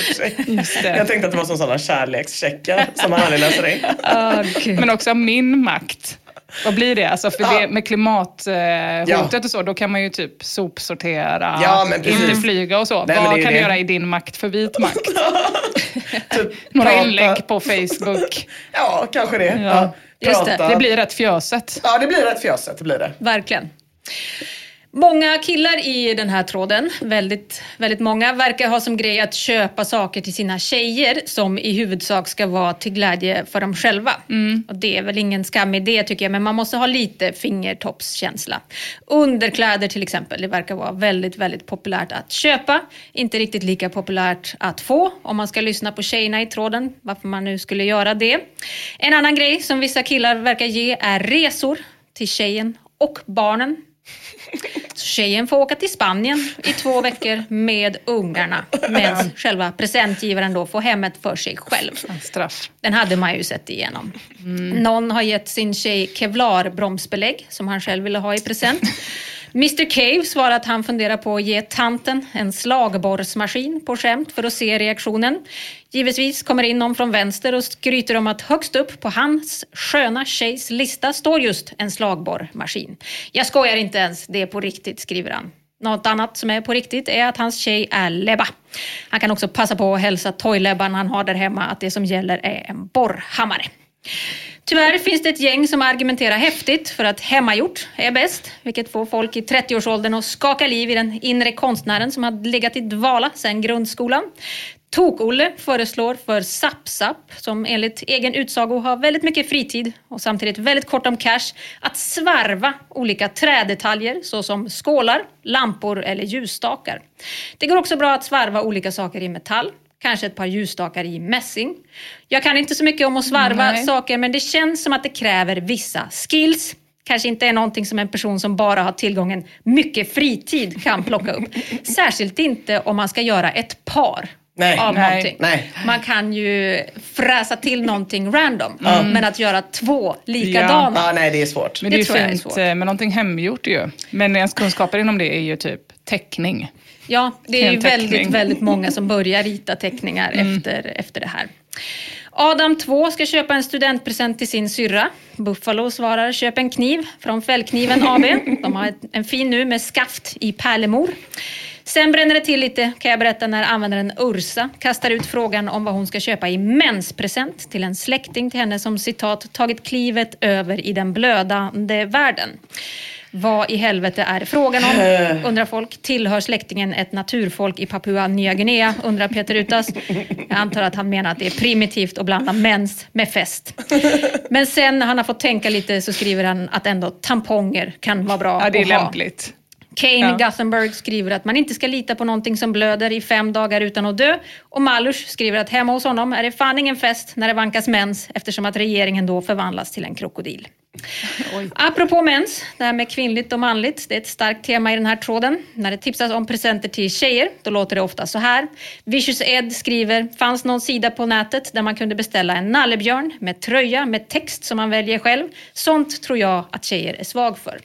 i det. Jag tänkte att det var som sådana kärlekscheckar som man aldrig läser in. Oh. Men också min makt. Vad blir det? Alltså för Ja. det, med klimathotet Ja. och så, då kan man ju typ sopsortera, Ja, inte flyga och så. Nej, Vad kan det. du göra i din makt för vit makt? Typ Några prata- inlägg på Facebook. Ja, kanske det. Ja. Ja. Just det. Det blir rätt fjöset. Ja, det blir rätt fjöset. Det blir det. Verkligen. Många killar i den här tråden, väldigt, väldigt många, verkar ha som grej att köpa saker till sina tjejer som i huvudsak ska vara till glädje för dem själva. Och det är väl ingen skam i det tycker jag, men man måste ha lite fingertoppskänsla. Underkläder till exempel, det verkar vara väldigt, väldigt populärt att köpa. Inte riktigt lika populärt att få om man ska lyssna på tjejerna i tråden, varför man nu skulle göra det. En annan grej som vissa killar verkar ge är resor till tjejen och barnen. Tjejen får åka till Spanien i två veckor med ungarna medan själva presentgivaren då får hemmet för sig själv. Straff. Den hade man ju sett igenom. Någon har gett sin tjej kevlar-bromsbelägg som han själv ville ha i present. Mr Cave svarar att han funderar på att ge tanten en slagborrsmaskin på skämt för att se reaktionen. Givetvis kommer in någon från vänster och skryter om att högst upp på hans sköna tjejs lista står just en slagborrmaskin. Jag skojar inte ens, det är på riktigt, skriver han. Något annat som är på riktigt är att hans tjej är Lebba. Han kan också passa på att hälsa toylebban han har där hemma att det som gäller är en borrhammare. Tyvärr finns det ett gäng som argumenterar häftigt för att hemmagjort är bäst, vilket får folk i 30-årsåldern att skaka liv i den inre konstnären som har legat i dvala sedan grundskolan. Tok-Olle föreslår för SappSapp, som enligt egen utsago har väldigt mycket fritid och samtidigt väldigt kort om cash, att svarva olika trädetaljer såsom skålar, lampor eller ljusstakar. Det går också bra att svarva olika saker i metall, kanske ett par ljusstakar i mässing. Jag kan inte så mycket om att svarva Nej. saker men det känns som att det kräver vissa skills. Kanske inte är någonting som en person som bara har tillgången mycket fritid kan plocka upp. Särskilt inte om man ska göra ett par Nej. av Nej. någonting. Nej. Man kan ju fräsa till någonting random. Men att göra två likadana. Ja, nej, det är svårt. Men det, Det är jag är svårt. fint eh, med någonting hemgjort ju. Men ens kunskaper inom det är ju typ teckning. Ja, det är ju väldigt, väldigt många som börjar rita teckningar efter, efter det här. Adam 2 ska köpa en studentpresent till sin syrra. Buffalo svarar köp en kniv från Fällkniven AB. De har en fin nu med skaft i pärlemor. Sen bränner det till lite kan jag berätta när användaren Ursa kastar ut frågan om vad hon ska köpa i menspresent till en släkting till henne som citat tagit klivet över i den blödande världen. Vad i helvete är det frågan om? Undrar folk. Tillhör släktingen ett naturfolk i Papua Nya Guinea? Undrar Peter Utas. Jag antar att han menar att det är primitivt att blanda mens med fest. Men sen när han har fått tänka lite så skriver han att ändå tamponger kan vara bra Ja, det är att ha. lämpligt. Kane Ja. Gothenburg skriver att man inte ska lita på någonting som blöder i fem dagar utan att dö. Och Malus skriver att hemma hos honom är det fan ingen fest när det vankas mens eftersom att regeringen då förvandlas till en krokodil. Apropå mens, det här med kvinnligt och manligt, det är ett starkt tema i den här tråden. När det tipsas om presenter till tjejer, då låter det ofta så här. Vicious Ed skriver, fanns någon sida på nätet där man kunde beställa en nallebjörn med tröja med text som man väljer själv. Sånt tror jag att tjejer är svag för.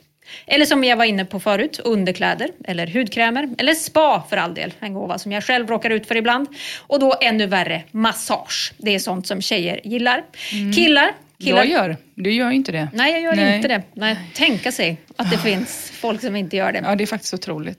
Eller som jag var inne på förut, underkläder eller hudkrämer eller spa för all del. En gåva som jag själv råkar ut för ibland. Och då ännu värre, massage. Det är sånt som tjejer gillar. Killar, killar Jag gör. Du gör ju inte det. Nej, jag gör Nej. inte det. Nej, tänka sig att det finns folk som inte gör det. Ja, det är faktiskt otroligt.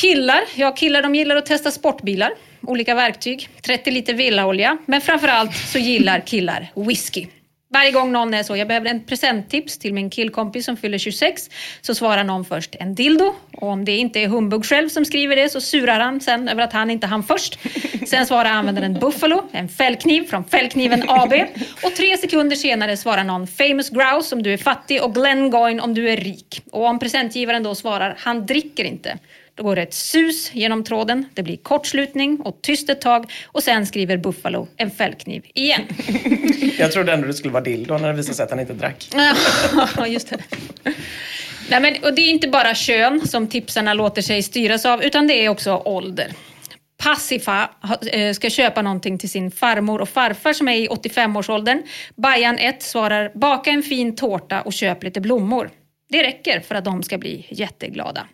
Killar, ja killar de gillar att testa sportbilar, olika verktyg, 30 liter villaolja, men framförallt så gillar killar whisky. Varje gång någon är så, jag behöver en presenttips till min killkompis som fyller 26, så svarar någon först en dildo. Och om det inte är Humbug själv som skriver det så surar han sen över att han inte hann först. Sen svarar användaren Buffalo, en fällkniv från Fällkniven AB. Och tre sekunder senare svarar någon Famous Grouse om du är fattig och Glengoyne om du är rik. Och om presentgivaren då svarar han dricker inte, då går ett sus genom tråden, det blir kortslutning och tyst ett tag och sen skriver Buffalo en fällkniv igen. Jag trodde ändå det skulle vara dildo när det visade sig att han inte drack. Ja, just det. Nej, men, och det är inte bara kön som tipsarna låter sig styras av, utan det är också ålder. Passifa eh, ska köpa någonting till sin farmor och farfar som är i 85-årsåldern. Bajan 1 svarar baka en fin tårta och köp lite blommor. Det räcker för att de ska bli jätteglada.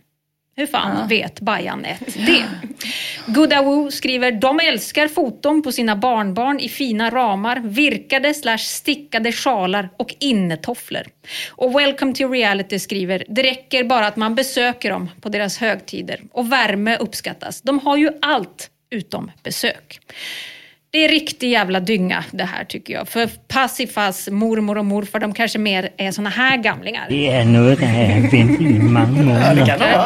Hur fan vet Bajan 1 det? Goodawoo skriver de älskar foton på sina barnbarn i fina ramar, virkade slash stickade sjalar och innetofflor. Och Welcome to reality skriver det räcker bara att man besöker dem på deras högtider och värme uppskattas. De har ju allt utom besök. Det är riktig jävla dynga det här tycker jag. För Passifas mormor och morfar, de kanske mer är såna här gamlingar. Det är nog det här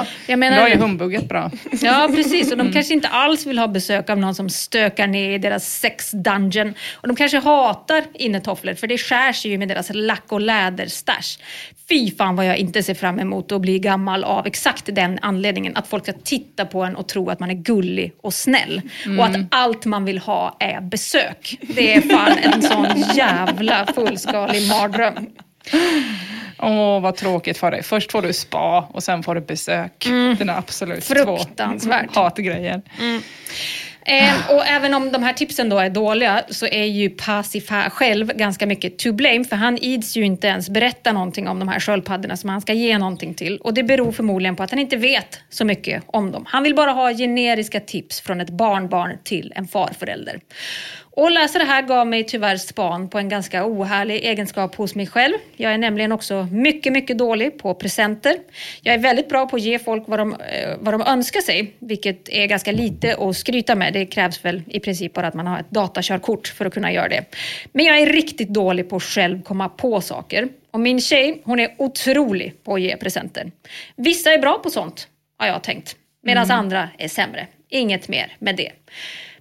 år. Jag menar, Då är humbugget bra. Ja, precis. Och de kanske inte alls vill ha besök av någon som stökar ner i deras sex dungeon. Och de kanske hatar innetofflor, för det skär sig ju med deras lack och läderstash. Fy fan vad jag inte ser fram emot att bli gammal av exakt den anledningen. Att folk ska titta på en och tro att man är gullig och snäll. Mm. Och att allt man vill ha är besök. Det är fan en sån jävla fullskalig mardröm. Åh, vad tråkigt för dig. Först får du spa och sen får du besök. Den är absolut två hatgrejer. Eh, och även om de här tipsen då är dåliga så är ju Pasifha själv ganska mycket to blame för han ids ju inte ens berätta någonting om de här sköldpaddorna som han ska ge någonting till. Och det beror förmodligen på att han inte vet så mycket om dem. Han vill bara ha generiska tips från ett barnbarn till en farförälder. Och läsa det här gav mig tyvärr span på en ganska ohärlig egenskap hos mig själv. Jag är nämligen också mycket, mycket dålig på presenter. Jag är väldigt bra på att ge folk vad de, eh, vad de önskar sig, vilket är ganska lite att skryta med. Det krävs väl i princip bara att man har ett datakörkort för att kunna göra det. Men jag är riktigt dålig på att själv komma på saker. Och min tjej, hon är otrolig på att ge presenter. Vissa är bra på sånt, har jag tänkt. Medan Mm. andra är sämre. Inget mer med det.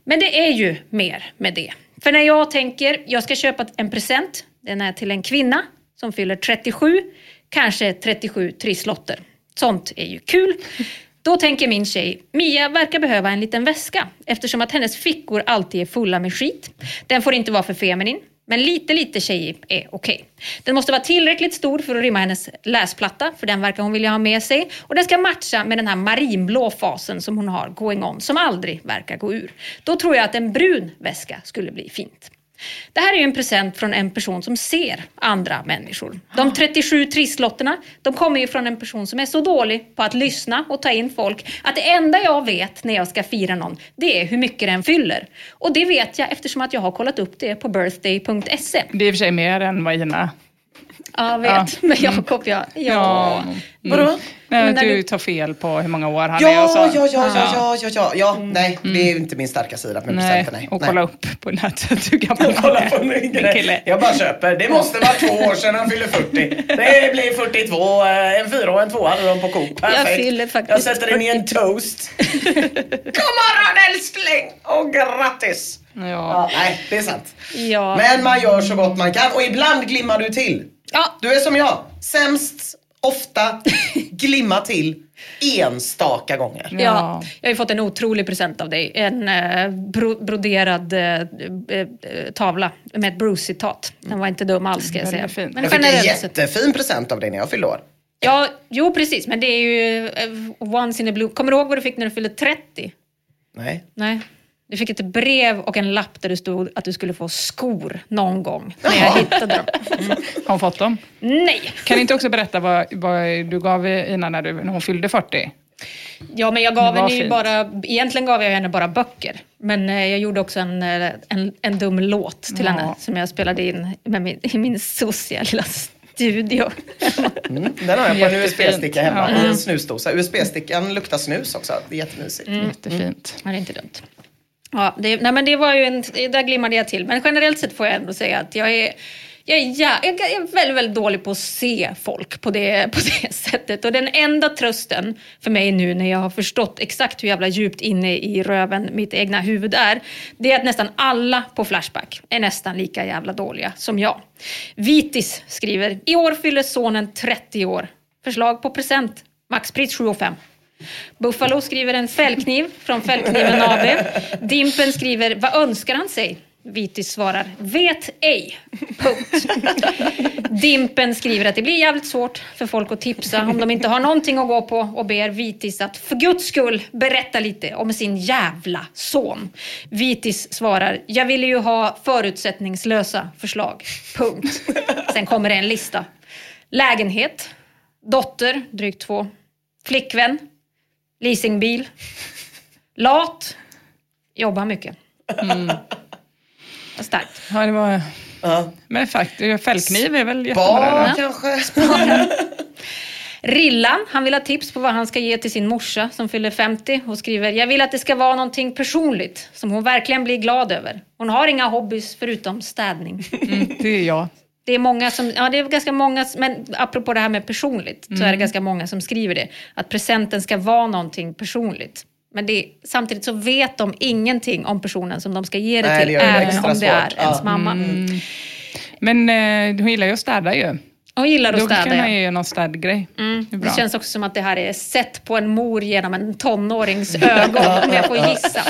Men det är ju mer med det. För när jag tänker, jag ska köpa en present, den är till en kvinna som fyller 37, kanske 37 trisslotter. Sånt är ju kul. Då tänker min tjej, Mia verkar behöva en liten väska eftersom att hennes fickor alltid är fulla med skit. Den får inte vara för feminin. Men lite, lite tjejig är okej. Den måste vara tillräckligt stor för att rymma hennes läsplatta, för den verkar hon vilja ha med sig. Och den ska matcha med den här marinblå fasen som hon har going on, som aldrig verkar gå ur. Då tror jag att en brun väska skulle bli fint. Det här är en present från en person som ser andra människor. De 37 trisslotterna, de kommer ju från en person som är så dålig på att lyssna och ta in folk att det enda jag vet när jag ska fira någon, det är hur mycket den fyller. Och det vet jag eftersom att jag har kollat upp det på birthday.se. Det är i och för sig mer än vad Ina... Ja, jag vet. Men Jakob, ja. ja. Vadå? Nej, Men när du du- tar fel på hur många år han Ja, är och så. ja, ja, ja, ja, ja, ja, ja. Nej, det är inte min starka sida med Nej. Nej. och nej. kolla upp på nätet hur gammal han Kolla är. på min kille. Jag bara köper. Det måste vara två år sedan han fyller 40. Det blir 42. eh, En fyra och en tvåa hade de på Coop. Perfekt. fyller faktiskt Jag sätter den i en toast. God morgon älskling! Och grattis! Ja, nej, det är sant. Ja. Men man gör så gott man kan och ibland glimmar du till. Ja. Du är som jag. Sämst, ofta, glimma till enstaka gånger. Ja. jag har ju fått en otrolig present av dig. En eh, bro, broderad eh, eh, eh, tavla med ett Bruce-citat. Den var inte dum alls ska jag säga. Fin. Men Jag fick en jättefin present av dig när jag fyllde år. Ja, jo precis. Men det är ju eh, once in a blue. Kommer du ihåg vad du fick när du fyllde 30? Nej. Nej. Du fick ett brev och en lapp där det stod att du skulle få skor någon gång. När jag hittade dem. Har hon fått dem? Nej. Kan du inte också berätta vad, vad du gav Ina när, du, när hon fyllde 40? Ja, men jag gav henne ju fint. bara, egentligen gav jag henne bara böcker. Men eh, jag gjorde också en, eh, en, en dum låt till Ja. henne som jag spelade in med min, i min sossiga lilla studio. Mm, den har jag på en. USB-sticka hemma Ja. i en snusdosa. USB-stickan luktar snus också. Det är jättemysigt. Mm. Jättefint. Ja, det är inte dumt. Ja, det, nej, men det var ju en, där glimmade jag till. Men generellt sett får jag ändå säga att jag är, jag är, ja, jag är väldigt, väldigt dålig på att se folk på det, på det sättet. Och den enda trösten för mig nu när jag har förstått exakt hur jävla djupt inne i röven mitt egna huvud är, det är att nästan alla på Flashback är nästan lika jävla dåliga som jag. Vitis skriver, i år fyller sonen 30 år. Förslag på present, maxpris 7 500. Buffalo skriver en fällkniv från Fällkniven AB. Dimpen skriver, vad önskar han sig? Vitis svarar, vet ej. Punkt. Dimpen skriver att det blir jävligt svårt för folk att tipsa om de inte har någonting att gå på och ber Vitis att för guds skull berätta lite om sin jävla son. Vitis svarar, jag ville ju ha förutsättningslösa förslag. Punkt. Sen kommer det en lista. Lägenhet, dotter, drygt två, flickvän, leasingbil, lat, jobbar mycket. Mm. Starkt. Ja, det var... Men faktiskt, fällkniv är väl jättebra. Då? kanske? Rillan, han vill ha tips på vad han ska ge till sin morsa som fyller 50 och skriver Jag vill att det ska vara någonting personligt som hon verkligen blir glad över. Hon har inga hobbys förutom städning. Mm, det är jag. Det är många som, ja det är ganska många, men apropå det här med personligt, så är det Mm. ganska många som skriver det. Att presenten ska vara någonting personligt. Men det, samtidigt så vet de ingenting om personen som de ska ge det Nej, till, det det även extra om det är svårt. ens Ja. mamma. Mm. Men eh, hon gillar ju att städa ju. Hon gillar att Då städa. kan ja. man ju göra någon städgrej. Mm. Det Det, känns också som att det här är sett på en mor genom en tonårings ögon, om jag får gissa.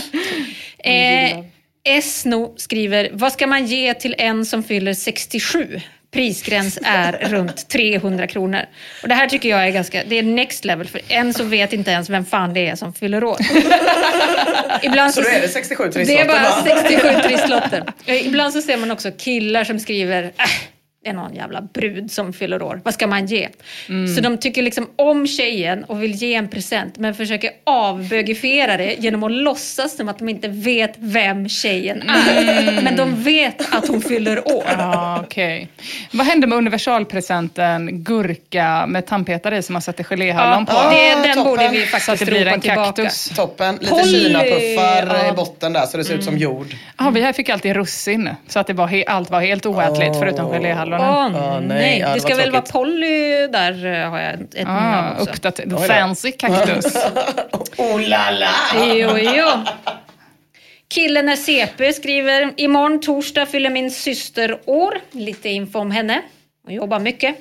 Eh, Esno skriver, vad ska man ge till en som fyller 67? Prisgräns är runt 300 kronor. Och det här tycker jag är ganska, det är next level, för än så vet inte ens vem fan det är som fyller år. Ibland Så då är det 67 det trisslotter är bara va? 67 trisslotter. Eh, Ibland så ser man också killar som skriver äh, det är någon jävla brud som fyller år. Vad ska man ge? Mm. Så de tycker liksom om tjejen och vill ge en present men försöker avbögifiera det genom att låtsas som att de inte vet vem tjejen är. Men de vet att hon fyller år. Ja, okej. Vad hände med universalpresenten gurka med tandpetare i som man sätter geléhallon på? Ja, det, den toppen. borde vi Så att faktiskt det blir ropa en tillbaka. kaktus. Toppen. Lite kinapuffar ja. i botten där så det ser ut Mm. som jord. Ja, vi här fick alltid russin, så att det var allt var helt oätligt Åh. förutom geléhallonen. Åh Ja, nej. Ja, det det ska väl vara. Polly där eh, har jag ett Ah, också. uppdater- då. fancy kaktus. Oh la la! Jo, jo. Killen är CP skriver, imorgon torsdag fyller min syster år. Lite info om henne. Hon jobbar mycket.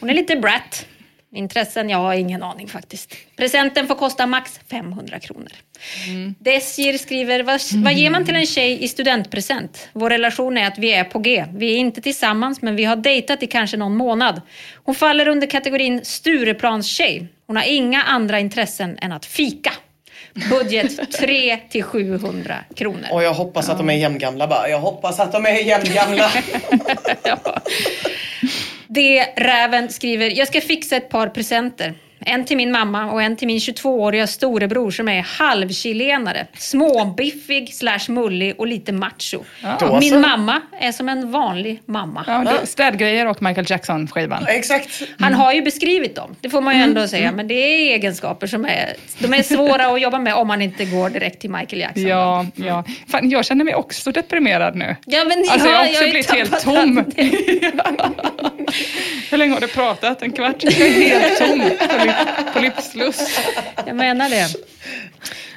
Hon är lite brat. Intressen? Jag har ingen aning faktiskt. Presenten får kosta max 500 kronor. Desir skriver, vad, vad ger man till en tjej i studentpresent? Vår relation är att vi är på G. Vi är inte tillsammans men vi har dejtat i kanske någon månad. Hon faller under kategorin Stureplanstjej. Hon har inga andra intressen än att fika. Budget 3 till 700 kronor. Och jag hoppas att de är jämngamla bara. Jag hoppas att de är jämngamla. Det Räven skriver, jag ska fixa ett par presenter. En till min mamma och en till min 22-åriga storebror som är halvchilenare. Småbiffig slash mullig och lite macho. Då Min mamma är som en vanlig mamma. Ja, det, städgrejer och Michael Jackson-skivan. Exakt. Han har ju beskrivit dem, det får man ju ändå säga. Men det är egenskaper som är, de är svåra att jobba med om man inte går direkt till Michael Jackson. Ja, ja. Fan, jag känner mig också deprimerad nu. Ja, men Alltså jag ja, har också jag är blivit helt tom. Hur länge har du pratat? En kvart? Jag är helt tom på, livslust. Jag menar det.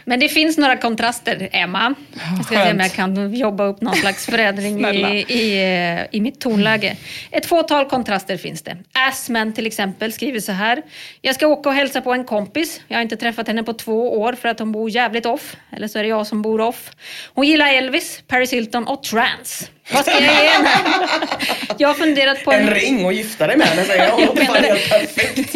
Men det finns några kontraster, Emma. Jag ska se om jag kan jobba upp någon slags förändring i, i, i mitt tonläge. Ett fåtal kontraster finns det. Assman till exempel skriver så här. Jag ska åka och hälsa på en kompis. Jag har inte träffat henne på två år för att hon bor jävligt off. Eller så är det jag som bor off. Hon gillar Elvis, Paris Hilton och trance. Vad ska jag ge henne? Jag har funderat på En ring och gifta dig med henne säger jag. Jag Det menar är det. helt perfekt.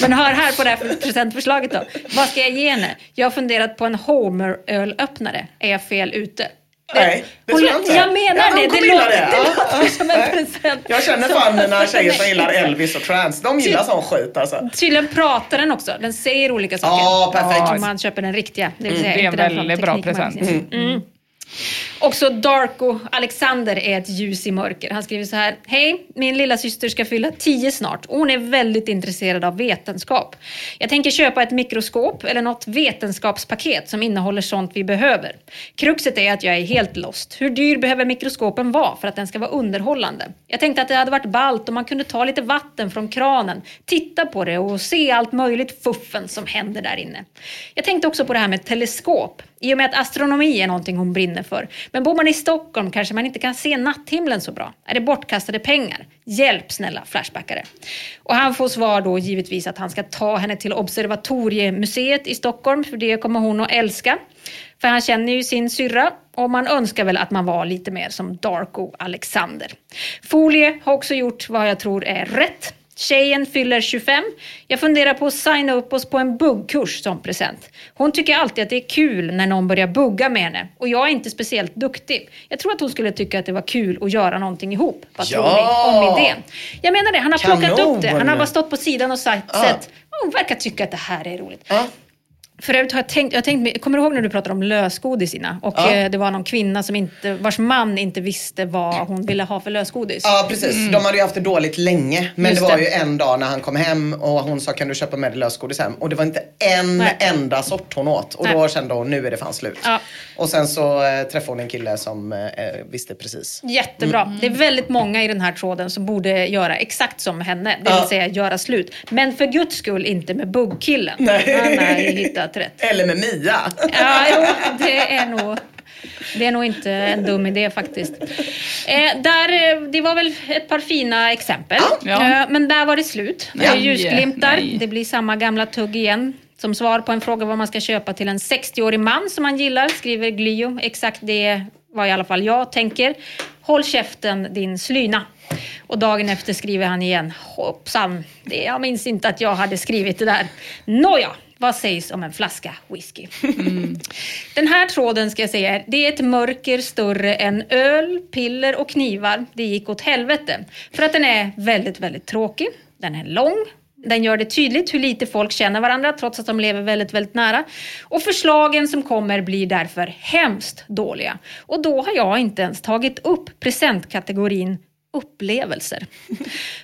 Men hör här på det här presentförslaget då. Vad ska jag ge henne? Jag har funderat på en Homer-ölöppnare. Är jag fel ute? Nej, det tror jag inte. jag menar ja, det. De Det gilla låter- det. det låter ja, som en nej. present. Jag känner Så- fan mina tjejer som gillar Elvis och trance. De gillar sån skit alltså. Tydligen pratar den också. Den säger olika saker. Ja, perfekt. Om man köper den riktiga. Det, vill Mm, säga det är en väldigt bra present. Mm. Också Darko Alexander är ett ljus i mörker. Han skriver så här. Hej, min lilla syster ska fylla 10 snart och hon är väldigt intresserad av vetenskap. Jag tänker köpa ett mikroskop eller något vetenskapspaket som innehåller sånt vi behöver. Kruxet är att jag är helt lost. Hur dyr behöver mikroskopen vara för att den ska vara underhållande? Jag tänkte att det hade varit ballt om man kunde ta lite vatten från kranen, titta på det och se allt möjligt fuffen som händer där inne. Jag tänkte också på det här med teleskop. I och med att astronomi är någonting hon brinner för. Men bor man i Stockholm kanske man inte kan se natthimlen så bra. Är det bortkastade pengar? Hjälp snälla Flashbackare. Och han får svar då givetvis att han ska ta henne till Observatoriemuseet i Stockholm, för det kommer hon att älska. För han känner ju sin syrra och man önskar väl att man var lite mer som Darko Alexander. Folie har också gjort vad jag tror är rätt. Tjejen fyller 25. Jag funderar på att signa upp oss på en buggkurs som present. Hon tycker alltid att det är kul när någon börjar bugga med henne. Och jag är inte speciellt duktig. Jag tror att hon skulle tycka att det var kul att göra någonting ihop. Vad tror Ja! ni om idén? Jag menar det, han har plockat Kanon! upp det. Han har bara stått på sidan och sagt, Ja. sett. Hon verkar tycka att det här är roligt. Förut har jag tänkt, jag tänkt, kommer du ihåg när du pratade om lösgodis Ina? Och Ja. eh, det var någon kvinna som inte, vars man inte visste vad hon ville ha för lösgodis. Ja precis, de hade ju haft det dåligt länge. Men Just det var det. ju en dag när han kom hem och hon sa kan du köpa med dig lösgodis hem? Och det var inte en Nej. enda sort hon åt. Och Nej. då kände hon nu är det fan slut. Ja. Och sen så eh, träffade hon en kille som eh, visste precis. Jättebra. Mm. Det är väldigt många i den här tråden som borde göra exakt som henne. Det vill Ja. säga göra slut. Men för guds skull inte med buggkillen. Nej. Han har ju hittat rätt. Eller med Mia. Ja, jo, det är nog... Det är nog inte en dum idé faktiskt. Eh, där, eh, det var väl ett par fina exempel. Ja. Eh, men där var det slut. Det är ljusglimtar. nej. Det blir samma gamla tugg igen. Som svar på en fråga vad man ska köpa till en 60-årig man som man gillar skriver Glio. Exakt det var i alla fall jag tänker. Håll käften din slyna. Och dagen efter skriver han igen. Hoppsan, det, jag minns inte att jag hade skrivit det där. Nåja, vad sägs om en flaska whisky? Den här tråden ska jag säga, är- det är ett mörker större än öl, piller och knivar. Det gick åt helvete. För att den är väldigt, väldigt tråkig. Den är lång. Den gör det tydligt hur lite folk känner varandra trots att de lever väldigt, väldigt nära. Och förslagen som kommer blir därför hemskt dåliga. Och då har jag inte ens tagit upp presentkategorin upplevelser.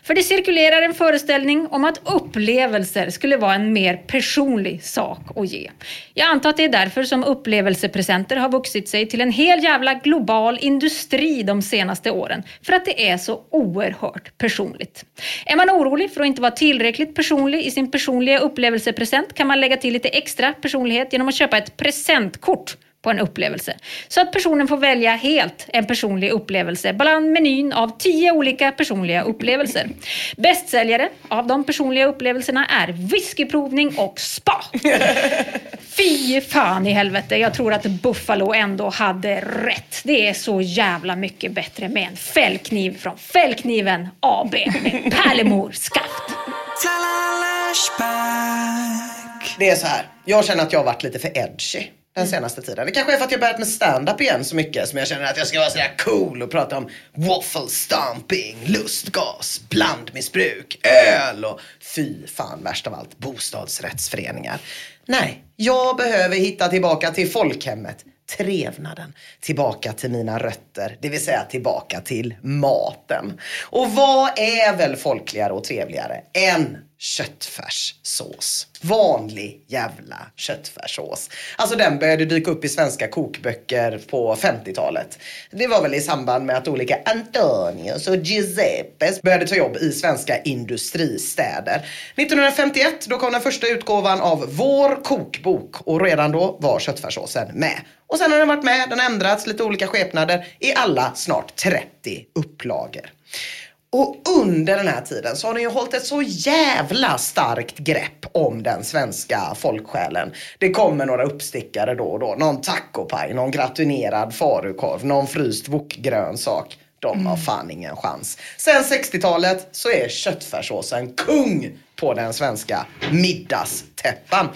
För det cirkulerar en föreställning om att upplevelser skulle vara en mer personlig sak att ge. Jag antar att det är därför som upplevelsepresenter har vuxit sig till en hel jävla global industri de senaste åren. För att det är så oerhört personligt. Är man orolig för att inte vara tillräckligt personlig i sin personliga upplevelsepresent kan man lägga till lite extra personlighet genom att köpa ett presentkort på en upplevelse. Så att personen får välja helt en personlig upplevelse bland menyn av tio olika personliga upplevelser. Bästsäljare av de personliga upplevelserna är whiskyprovning och spa. Fy fan i helvete, jag tror att Buffalo ändå hade rätt. Det är så jävla mycket bättre med en fällkniv från Fällkniven AB med pärlemor skaft. Det är så här. Jag känner att jag har varit lite för edgy den senaste tiden. Det kanske är för att jag börjat med stand-up igen så mycket som jag känner att jag ska vara sådär cool och prata om waffle stomping, lustgas, blandmissbruk, öl och fy fan värst av allt, bostadsrättsföreningar. Nej, jag behöver hitta tillbaka till folkhemmet, trevnaden, tillbaka till mina rötter, det vill säga tillbaka till maten. Och vad är väl folkligare och trevligare än köttfärssås. Vanlig jävla köttfärssås. Alltså den började dyka upp i svenska kokböcker på 50-talet. Det var väl i samband med att olika Antonius och Giuseppes började ta jobb i svenska industristäder. 1951 då kom den första utgåvan av Vår kokbok och redan då var köttfärssåsen med. Och sen har den varit med, den har ändrats lite olika skepnader i alla snart 30 upplagor. Och under den här tiden så har den ju hållit ett så jävla starkt grepp om den svenska folksjälen. Det kommer några uppstickare då och då. Någon tacopaj, någon gratinerad falukorv, någon fryst wokgrönsak. De har fan ingen chans. Sen 60-talet så är köttfärssåsen kung på den svenska middagstäppan.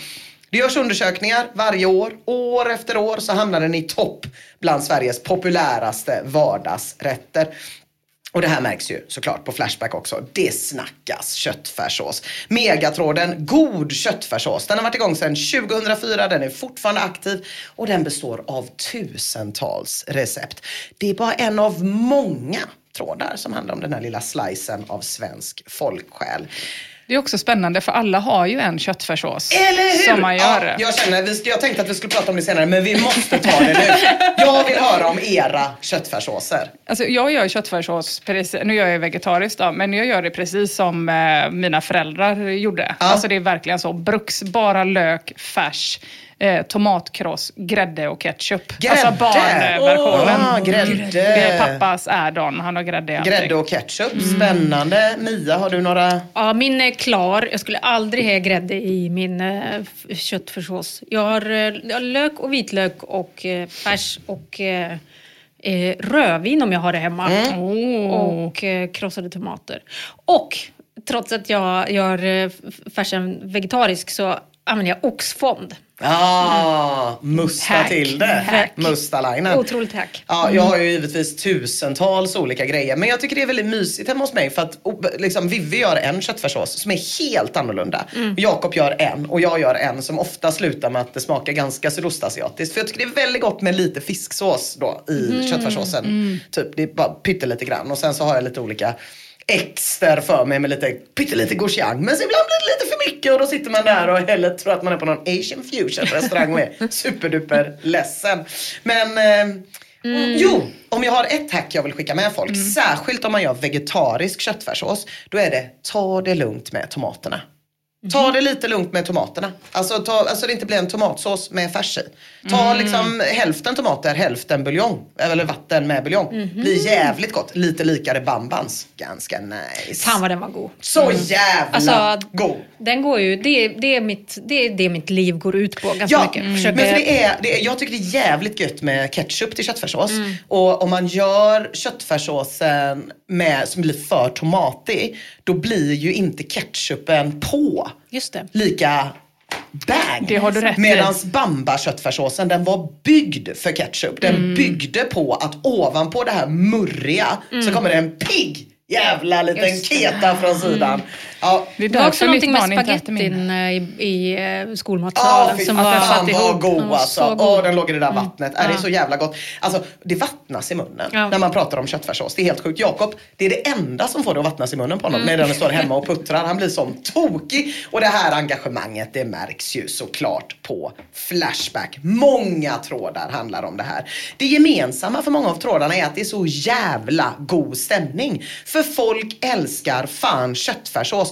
Det görs undersökningar varje år. År efter år så hamnar den i topp bland Sveriges populäraste vardagsrätter. Och det här märks ju såklart på Flashback också. Det snackas köttfärssås. Megatråden God köttfärssås. Den har varit igång sedan 2004, den är fortfarande aktiv och den består av tusentals recept. Det är bara en av många trådar som handlar om den här lilla slicen av svensk folksjäl. Det är också spännande för alla har ju en köttfärssås. Eller hur? Som man gör. Ja, jag känner, vi jag tänkte att vi skulle prata om det senare men vi måste ta det nu. Jag vill höra om era köttfärssåser. Alltså, jag gör köttfärssås, precis, nu gör jag vegetariskt då, men jag gör det precis som eh, mina föräldrar gjorde. Alltså det är verkligen så, bruks, bara lök, färs, eh, tomatkross, grädde och ketchup. Grädde? Alltså barnversionen. Åh, grädde. Det är pappas add-on, han har grädde i allting. Grädde och ketchup, spännande. Mia, har du några? Ja, min är klar. Jag skulle aldrig ha grädde i min eh, köttfärssås. Jag har, eh, jag har lök och vitlök och eh, färs och eh, eh, rödvin om jag har det hemma. Mm. Och eh, krossade tomater. Och trots att jag gör eh, färsen vegetarisk så använder jag oxfond. Ah, musta Hack. till det. Hack. Mustalainen. Otroligt hack. Ja, jag har ju givetvis tusentals olika grejer. Men jag tycker det är väldigt mysigt hemma hos mig för att liksom, Vivi gör en köttfärssås som är helt annorlunda. Mm. Jakob gör en och jag gör en som ofta slutar med att det smakar ganska sydostasiatiskt. För jag tycker det är väldigt gott med lite fisksås då i Mm. köttfärssåsen. Mm. Typ, det är bara pyttelite grann. Och sen så har jag lite olika exter för mig med lite pyttelite gochujang. Men så ibland blir det lite för mycket och då sitter man där och heller tror att man är på någon asian fusion restaurang och är superduper ledsen. Men eh, Jo, om jag har ett hack jag vill skicka med folk, särskilt om man gör vegetarisk köttfärssås, då är det ta det lugnt med tomaterna. Ta det lite lugnt med tomaterna. Alltså, ta, alltså det inte blir en tomatsås med färs i. Ta Mm. liksom hälften tomater, hälften buljong. Eller vatten med buljong. Blir jävligt gott. Lite likare bambans. Ganska nice. Fan vad den var god. Så Mm. jävla Alltså, god. Den går ju, det, det, är mitt, det är det mitt liv går ut på ganska Ja, mycket. Försöker- men för det är, det är, jag tycker det är jävligt gött med ketchup till köttfärssås. Mm. Och om man gör köttfärssåsen med, som blir för tomatig, då blir ju inte ketchupen på. Lika bang. Det har du rätt i. Medan bamba köttfärssåsen den var byggd för ketchup. Den Mm. byggde på att ovanpå det här murriga så Mm. kommer det en pigg jävla liten keta från sidan. Ja. Det är Det var också någonting med spagettin eh, i, i eh, Ja, skolmatsalen fy som var fan vad ihop. god Den var alltså. så Åh, god. Mm. den låg i det där vattnet. Är det Ja. är så jävla gott. Alltså, det vattnas i munnen Ja. när man pratar om köttfärssås. Det är helt sjukt. Jakob, det är det enda som får det att vattnas i munnen på honom Mm. när den står hemma och puttrar. Han blir som tokig. Och det här engagemanget, det märks ju såklart på Flashback. Många trådar handlar om det här. Det gemensamma för många av trådarna är att det är så jävla god stämning. För folk älskar fan köttfärssås.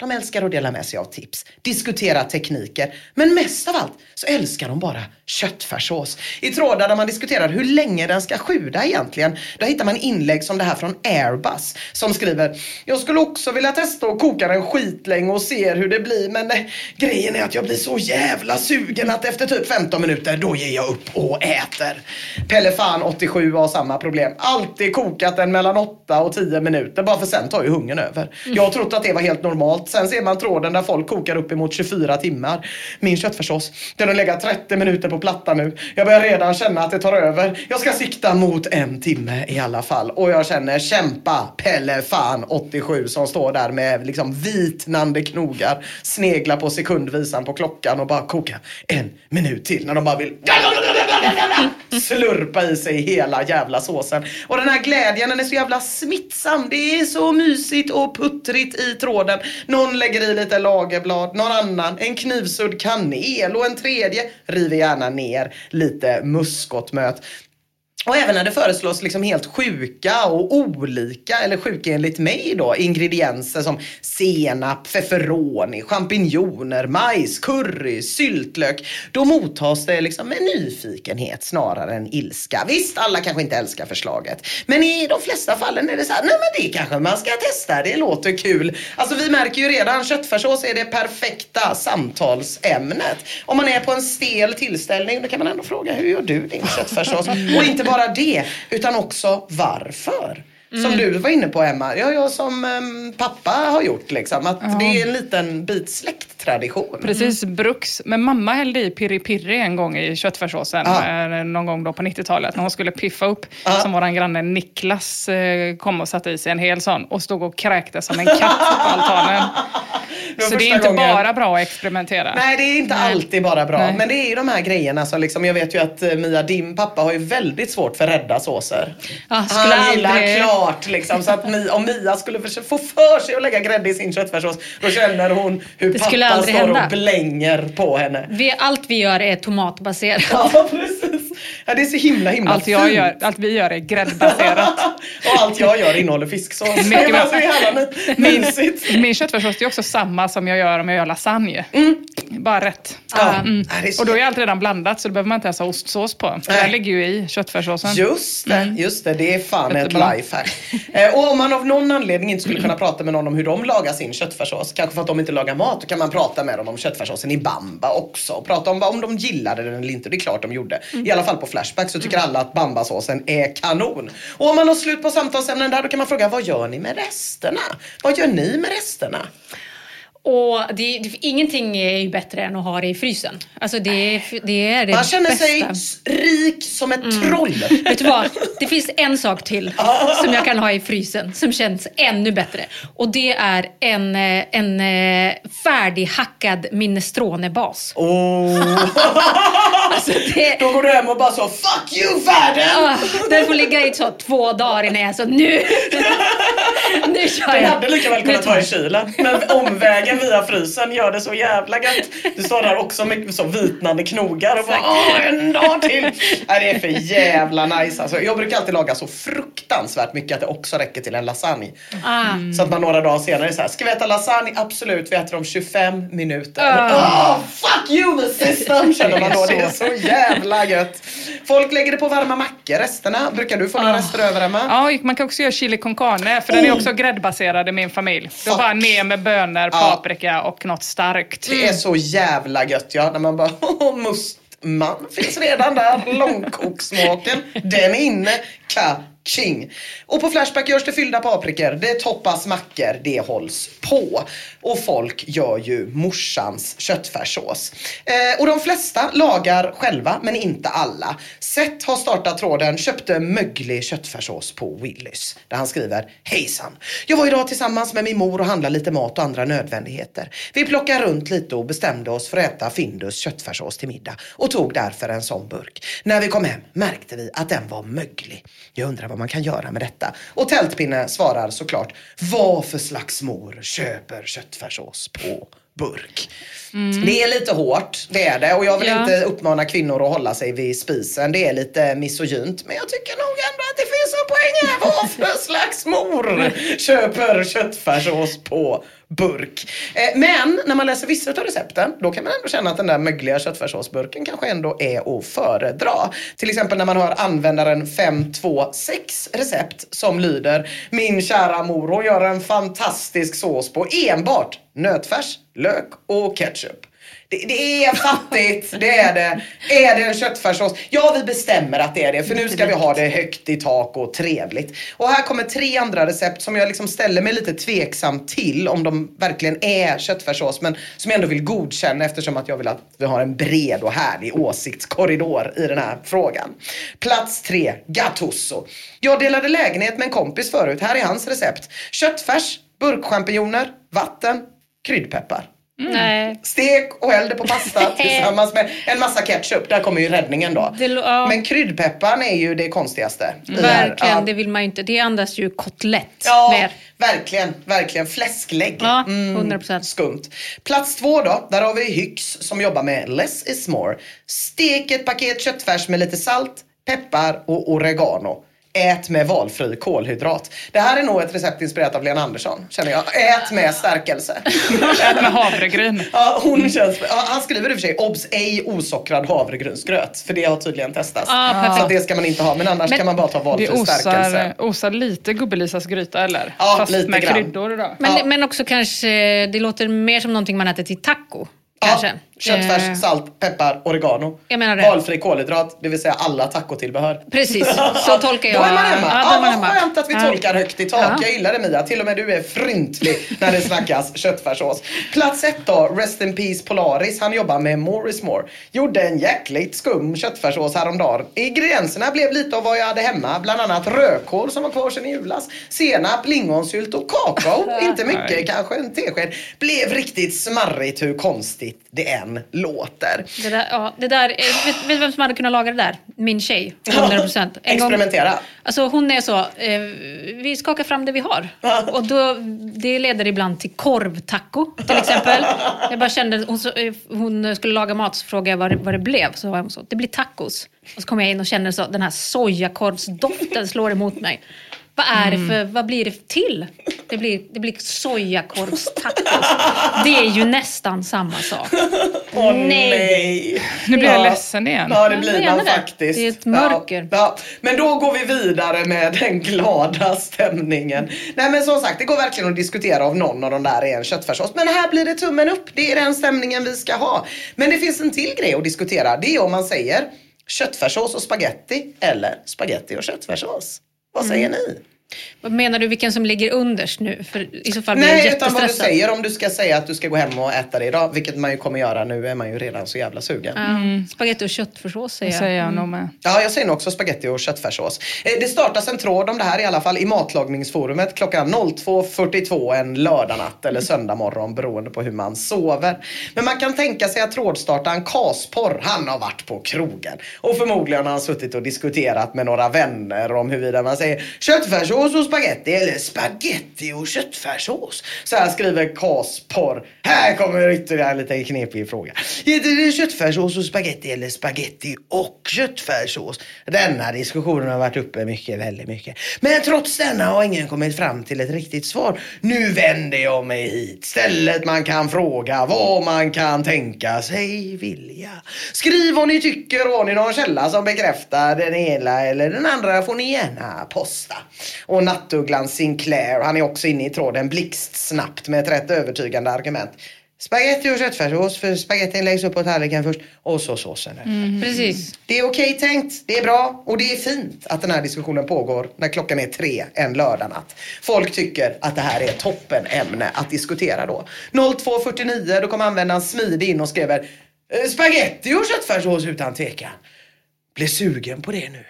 De älskar att dela med sig av tips, diskutera tekniker, men mest av allt så älskar de bara köttfärssås. I trådar där man diskuterar hur länge den ska sjuda egentligen, då hittar man inlägg som det här från Airbus som skriver Jag skulle också vilja testa att koka den skitlänge och se hur det blir men eh, grejen är att jag blir så jävla sugen att efter typ 15 minuter då ger jag upp och äter. Pelle Fan 87 har samma problem. Alltid kokat den mellan 8 och 10 minuter bara för sen tar ju hungern över. Jag har trott att det var helt normalt. Sen ser man tråden där folk kokar upp emot 24 timmar. Min köttfärssås, den har legat 30 minuter på plattan nu. Jag börjar redan känna att det tar över. Jag ska sikta mot en timme i alla fall. Och jag känner kämpa Pelle Fan 87 som står där med liksom vitnande knogar. Sneglar på sekundvisan på klockan och bara koka en minut till när de bara vill slurpa i sig hela jävla såsen. Och den här glädjen den är så jävla smittsam. Det är så mysigt och puttrigt i tråden. Någon lägger i lite lagerblad, någon annan en knivsudd kanel och en tredje river gärna ner lite muskotmöt. Och även när det föreslås liksom helt sjuka och olika, eller sjuka enligt mig då, ingredienser som senap, feferoni, champinjoner, majs, curry, syltlök. Då mottas det liksom med nyfikenhet snarare än ilska. Visst, alla kanske inte älskar förslaget. Men i de flesta fallen är det så här, nej men det kanske man ska testa, det låter kul. Alltså vi märker ju redan, köttfärssås är det perfekta samtalsämnet. Om man är på en stel tillställning, då kan man ändå fråga, hur gör du din köttfärssås? Och inte bara det, utan också varför. Som Mm. du var inne på Emma, ja, jag som em, pappa har gjort liksom. Att Ja. det är en liten bit släkttradition. Precis, Bruks. Men mamma hällde i piri piri en gång i köttfärssåsen. Ja. eh, Någon gång då på 90-talet när hon skulle piffa upp. Ja. Som vår granne Niklas eh, kom och satte i sig en hel sån och stod och kräktes som en katt på altanen. Det Så det är inte gången. bara bra att experimentera. Nej, det är inte Nej. alltid bara bra. Nej. Men det är ju de här grejerna som liksom, jag vet ju att eh, Mia, din pappa har ju väldigt svårt för rädda såser. Skulle Han gillar aldrig- klart liksom. Så att Mi- om Mia skulle försöka få för sig att lägga grädde i sin köttfärssås, då känner hon hur Det pappa står hända. och blänger på henne. Vi, allt vi gör är tomatbaserat. Ja, precis. Ja, det är så himla himla Allt, jag fint. gör, allt vi gör är gräddbaserat. Och allt jag gör innehåller fisksås. Mycket det bra. Min, min köttfärssås är också samma som jag gör om jag gör lasagne. Bara rätt. Ja. Mm. Det Och då är allt redan blandat så då behöver man inte ens ha ostsås på. Den ligger ju i köttfärssåsen. Just det, just det. Det är fan ett Jättebra. lifehack. Eh, och om man av någon anledning inte skulle kunna prata med någon om hur de lagar sin köttfärssås, kanske för att de inte lagar mat, då kan man prata med dem om köttfärssåsen i bamba också. Och prata om om de gillade den eller inte. Det är klart de gjorde. I alla fall på Flashback så tycker alla att bambasåsen är kanon. Och om man har slut på samtalsämnen där, då kan man fråga vad gör ni med resterna? Vad gör ni med resterna? Och det, det, ingenting är ju bättre än att ha det i frysen. Alltså det, det är det Man känner bästa. sig rik som ett Mm. troll. Vet du vad? Det finns en sak till som jag kan ha i frysen som känns ännu bättre. Och det är en, eh, en eh, färdighackad minestronebas. Oh. Alltså det, Då går du hem och bara så Fuck you världen! ah, den får ligga i så två dagar innan jag så nu, nu kör Den jag. hade lika väl kunnat vara i kylen. Men omvägen via frysen gör det så jävla gött. Du står där också med så vitnande knogar och bara Åh, en dag till! Nej, det är för jävla nice alltså. Jag brukar alltid laga så fruktansvärt mycket att det också räcker till en lasagne. Ah. Så att man några dagar senare är så här, ska vi äta lasagne? Absolut, vi äter om 25 minuter. Ah. Åh, fuck you the system känner man då. Det är så jävla gött. Folk lägger det på varma mackor, resterna. Brukar du få några rester över Emma? Ja, man kan också göra chili con carne, för den är också gräddbaserad i min familj. Då Fuck. bara ner med bönor, Ja paprika och något starkt. Det är så jävla gött ja, när man bara "Åh, mustman finns redan där, långkokssmaken, den är inne, ka-ching. Och på Flashback görs det fyllda paprikor, det toppas mackor, det hålls på. Och folk gör ju morsans köttfärssås. Eh, och de flesta lagar själva, men inte alla. Seth har startat tråden köpte möglig köttfärssås på Willys. Där han skriver Hejsan! Jag var idag tillsammans med min mor och handlade lite mat och andra nödvändigheter. Vi plockade runt lite och bestämde oss för att äta Findus köttfärssås till middag och tog därför en sån burk. När vi kom hem märkte vi att den var möglig. Jag undrar vad man kan göra med detta. Och Tältpinne svarar såklart Vad för slags mor köper köttfärssås på burk? Det är lite hårt, det är det. Och jag vill Ja. inte uppmana kvinnor att hålla sig vid spisen. Det är lite misogynt. Men jag tycker nog ändå att det finns en poäng här. Vad för slags mor köper köttfärssås på burk? Eh, men när man läser vissa av recepten, då kan man ändå känna att den där mögliga köttfärssåsburken kanske ändå är att föredra. Till exempel när man hör användaren 526 recept som lyder Min kära mor, hon gör en fantastisk sås på enbart nötfärs, lök och ketchup. Det, det är fattigt, det är det. Är det en köttfärssås? Ja, vi bestämmer att det är det. För nu ska vi ha det högt i tak och trevligt. Och här kommer tre andra recept som jag liksom ställer mig lite tveksam till om de verkligen är köttfärssås. Men som jag ändå vill godkänna eftersom att jag vill att vi har en bred och härlig åsiktskorridor i den här frågan. Plats tre, Gattuso. Jag delade lägenhet med en kompis förut. Här är hans recept. Köttfärs, burkchampinjoner, vatten, kryddpeppar. Nej. Stek och häll det på pasta tillsammans med en massa ketchup. Där kommer ju räddningen då. Det, ja, Men kryddpepparn är ju det konstigaste. här. verkligen, Ja. det vill man ju inte. Det andas ju kotlett Ja, mer. verkligen, verkligen. Fläsklägg. Ja, Mm, 100%. skumt. Plats två då, där har vi Hyx som jobbar med less is more. Stek ett paket köttfärs med lite salt, peppar och oregano. Ät med valfri kolhydrat. Det här är nog ett recept inspirerat av Lena Andersson, känner jag. Ät med stärkelse. Ät med havregryn. Ja, hon känns, ja, han skriver i och för sig obs ej osockrad havregrynsgröt. För det har tydligen testats. Ah, så det ska man inte ha. Men annars Men- kan man bara ta Det valfri stärkelse. osar, osar lite gubbelisas gryta eller? Ja, Fast lite med grann. kryddor då. Men, Ja. men också kanske, det låter mer som någonting man äter till taco. Kanske. Köttfärs, Eh. salt, peppar, oregano. Jag menar det. Valfri kolhydrat, det vill säga alla tacotillbehör. Precis, så tolkar jag. Då är man hemma. Ja, man vad hemma. skönt att vi Ja. tolkar högt i tak. Ja. Jag gillar det Mia. Till och med du är fryntlig när det snackas köttfärssås. Plats ett då, Rest in Peace Polaris. Han jobbar med Morris More. Gjorde en jäkligt skum köttfärssås häromdagen. Ingredienserna blev lite av vad jag hade hemma. Bland annat rödkål som var kvar sedan i julas. Senap, lingonsylt och kakao. Inte mycket, kanske en tesked. Blev riktigt smarrigt hur konstigt det än låter. Det där, ja, det där, eh, vet, vet vem som hade kunnat laga det där? Min tjej. 100 procent. Experimentera. Alltså hon är så, eh, vi skakar fram det vi har. Och då, det leder ibland till korvtaco till exempel. Jag bara kände, hon, eh, hon skulle laga mat så frågade jag vad det, vad det blev. Så var hon så, det blir tacos. Och så kom jag in och kände så, den här sojakorvsdoften slår emot mig. Vad är det för, vad blir det till? Det blir, det blir sojakorvstacos. Det är ju nästan samma sak. Åh nej. Nu blir jag ledsen igen. Ja, det blir man det. faktiskt. Det är ett mörker. Ja, ja. Men då går vi vidare med den glada stämningen. Nej men som sagt, det går verkligen att diskutera om någon av de där är en köttfärssås. Men här blir det tummen upp. Det är den stämningen vi ska ha. Men det finns en till grej att diskutera. Det är om man säger köttfärssås och spaghetti eller spaghetti och köttfärssås. Vad säger Mm. ni? Vad menar du, vilken som ligger underst nu? För i så fall blir jag Nej, utan vad du säger om du ska säga att du ska gå hem och äta det idag, vilket man ju kommer göra nu, är man ju redan så jävla sugen. Ja, Spagetti och köttfärssås säger jag. säger jag Mm. nog med. Ja, jag säger nog också spaghetti och köttfärssås. Eh, Det startas en tråd om det här i alla fall i matlagningsforumet klockan 02.42 en lördagnatt eller söndag morgon beroende på hur man sover. Men man kan tänka sig att trådstartaren Kasporr, han har varit på krogen. Och förmodligen har han suttit och diskuterat med några vänner om huruvida man säger köttfärssås och spaghetti eller spaghetti och köttfärssås. Så här skriver Kasporr. Här kommer ytterligare en liten knepig fråga. Heter det köttfärssås och spaghetti eller spaghetti och köttfärssås? Denna diskussionen har varit uppe mycket, väldigt mycket. Men trots denna har ingen kommit fram till ett riktigt svar. Nu vänder jag mig hit. Stället man kan fråga vad man kan tänka sig vilja. Skriv vad ni tycker och har ni någon källa som bekräftar den ena eller den andra får ni gärna posta. Och nattugglan Sinclair, han är också inne i tråden blixtsnabbt med ett rätt övertygande argument. Spaghetti och köttfärssås för spagettin läggs upp på tallriken först och så såsen efter. Precis. Det är okej tänkt, det är bra och det är fint att den här diskussionen pågår när klockan är tre en lördagnatt. Folk tycker att det här är ett toppenämne att diskutera då. 02.49 då kom användaren Smidig in och skriver "Eh, Spaghetti och köttfärssås utan tvekan. Blir sugen på det nu.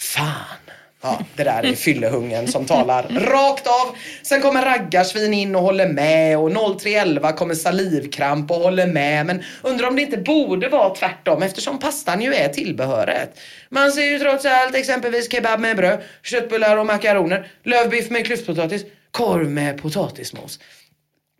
Fan. Ja, det där är fyllehungen som talar rakt av. Sen kommer raggarsvin in och håller med och 0311 kommer salivkramp och håller med. Men undrar om det inte borde vara tvärtom eftersom pastan ju är tillbehöret. Man ser ju trots allt exempelvis kebab med bröd, köttbullar och makaroner, lövbiff med klyftpotatis, korv med potatismos.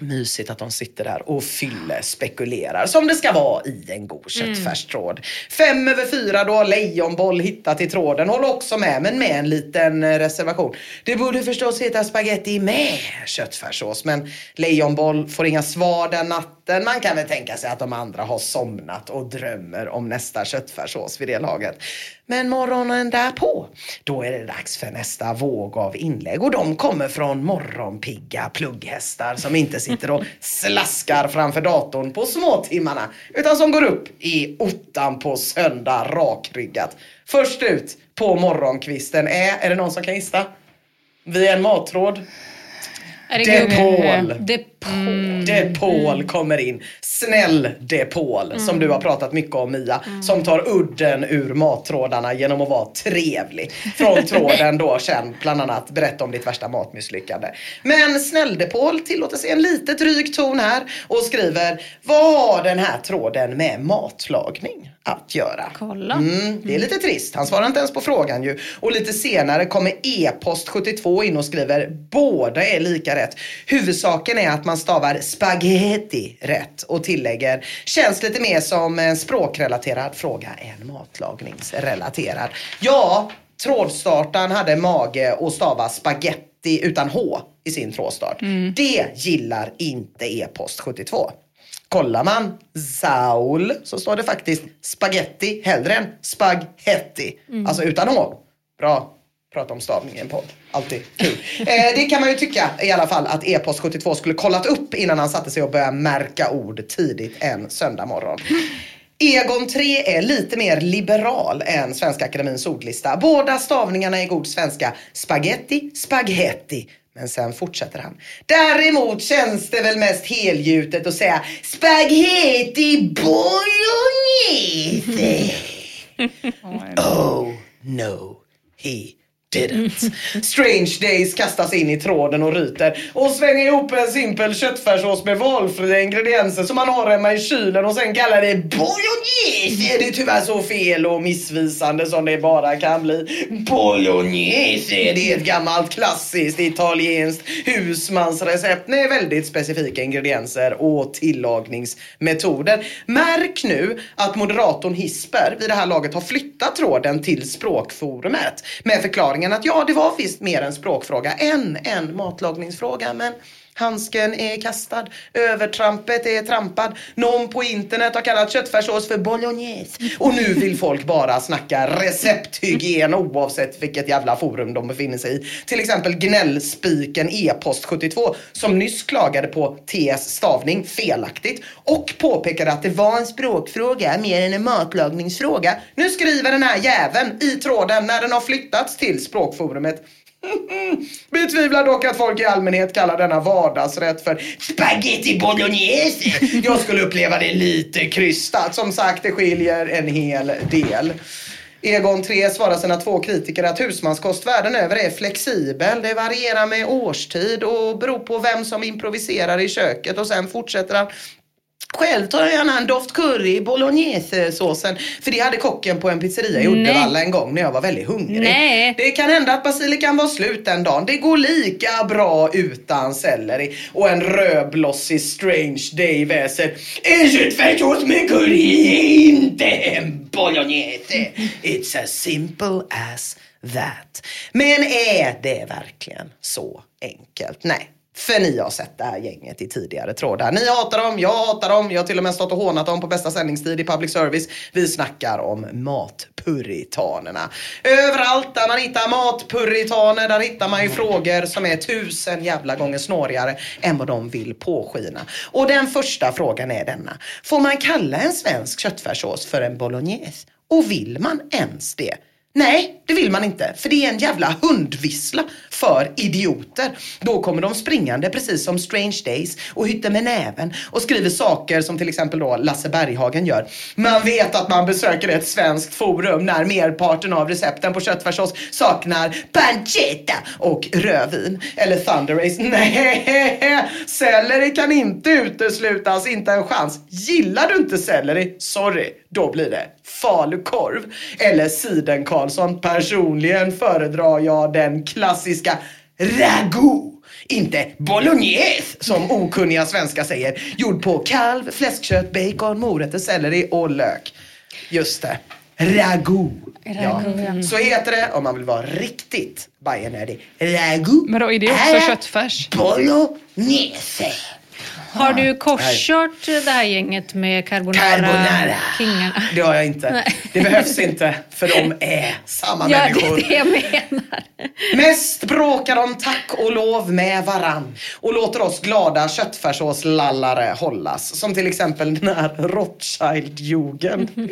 Mysigt att de sitter där och fylle spekulerar som det ska vara i en god köttfärstråd. Fem över fyra då, lejonboll hittat i tråden. Håller också med, men med en liten eh, reservation. Det borde förstås heta spaghetti med köttfärssås, men lejonboll får inga svar den natten. Man kan väl tänka sig att de andra har somnat och drömmer om nästa köttfärssås vid det laget. Men morgonen därpå, då är det dags för nästa våg av inlägg och de kommer från morgonpigga plugghästar som inte sitter och slaskar framför datorn på småtimmarna utan som går upp i ottan på söndag rakryggat. Först ut på morgonkvisten är, är det någon som kan gissa? Vi är en mattråd. Är det Depol. Google? Depol. Depol kommer in. Snäll Depol, som du har pratat mycket om Mia. Som tar udden ur mattrådarna genom att vara trevlig. Från tråden då känd bland annat berätta om ditt värsta matmisslyckande. Men Snäll Depol tillåter sig en lite dryg ton här och skriver Vad har den här tråden med matlagning att göra? Kolla. Mm, det är lite trist. Han svarar inte ens på frågan ju. Och lite senare kommer e-post 72 in och skriver båda är lika rätt. Huvudsaken är att man stavar spaghetti rätt och tillägger känns lite mer som en språkrelaterad fråga än matlagningsrelaterad. Ja, trådstartaren hade mage att stava spaghetti utan H i sin trådstart. Det gillar inte e-post 72. Kollar man Saul så står det faktiskt spaghetti hellre än spaghetti. Alltså utan H. Bra. Prata om stavning i en podd. Alltid kul. Eh, det kan man ju tycka i alla fall att E-post 72 skulle kollat upp innan han satte sig och började märka ord tidigt en söndag morgon. Egon 3 är lite mer liberal än Svenska Akademins ordlista. Båda stavningarna är god svenska. Spaghetti, spaghetti. Men sen fortsätter han. Däremot känns det väl mest helgjutet att säga spaghetti bolognese. Oh no, he didn't. Strange Days kastas in i tråden och ryter och svänger ihop en simpel köttfärssås med valfria ingredienser som man har hemma i kylen och sen kallar det bolognese. Det är tyvärr så fel och missvisande som det bara kan bli. Bolognese, det är ett gammalt klassiskt italienskt husmansrecept med väldigt specifika ingredienser och tillagningsmetoder. Märk nu att moderatorn Hisper vid det här laget har flyttat tråden till språkforumet med förklaringen att ja, det var visst mer en språkfråga än en matlagningsfråga. Men Handsken är kastad, övertrampet är trampad. Någon på internet har kallat köttfärssås för bolognese. Och nu vill folk bara snacka recepthygien oavsett vilket jävla forum de befinner sig i. Till exempel gnällspiken e-post 72 som nyss klagade på TS stavning felaktigt och påpekade att det var en språkfråga mer än en matlagningsfråga. Nu skriver den här jäveln i tråden när den har flyttats till språkforumet. Betvivlar dock att folk i allmänhet kallar denna vardagsrätt för spaghetti bolognese. Jag skulle uppleva det lite krystat. Som sagt, det skiljer en hel del. Egon 3 svarar sina två kritiker att husmanskost världen över är flexibel. Det varierar med årstid och beror på vem som improviserar i köket. Och sen fortsätter han själv tar jag gärna en doft curry i bolognesesåsen. För det hade kocken på en pizzeria i Uddevalla en gång när jag var väldigt hungrig. Nej. Det kan hända att basilikan var slut den dagen. Det går lika bra utan selleri. Och en rödblossig strange day väser. En köttfärssås med curry är inte en bolognese. It's as simple as that. Men är det verkligen så enkelt? Nej. För ni har sett det här gänget i tidigare trådar. Ni hatar dem, jag hatar dem. Jag har till och med stått och hånat dem på bästa sändningstid i public service. Vi snackar om matpuritanerna. Överallt där man hittar matpuritaner, där hittar man ju frågor som är tusen jävla gånger snårigare än vad de vill påskina. Och den första frågan är denna. Får man kalla en svensk köttfärssås för en bolognese? Och vill man ens det? Nej, det vill man inte. För det är en jävla hundvissla för idioter. Då kommer de springande precis som Strange Days och hytter med näven och skriver saker som till exempel då Lasse Berghagen gör. Man vet att man besöker ett svenskt forum när merparten av recepten på köttfärssås saknar pancetta och rödvin. Eller Thunder Race. Nej, selleri kan inte uteslutas, inte en chans. Gillar du inte selleri? Sorry, då blir det falukorv. Eller siden Karlsson. Personligen föredrar jag den klassiska ragout. Inte bolognese som okunniga svenskar säger. Gjord på kalv, fläskkött, bacon, morötter, selleri och lök. Just det. Ragout. Ja. Så heter det om man vill vara riktigt bajenördig. Ragout. Men då är det också köttfärs? Bolognese. Har du korskört det här gänget med carbonara? Carbonara. Kingarna? Det har jag inte. Nej. Det behövs inte, för de är samma Ja, människor. det är det jag menar. Mest bråkar de tack och lov med varann och låter oss glada köttfärssåslallare hållas. Som till exempel den här Rothschild-jugend.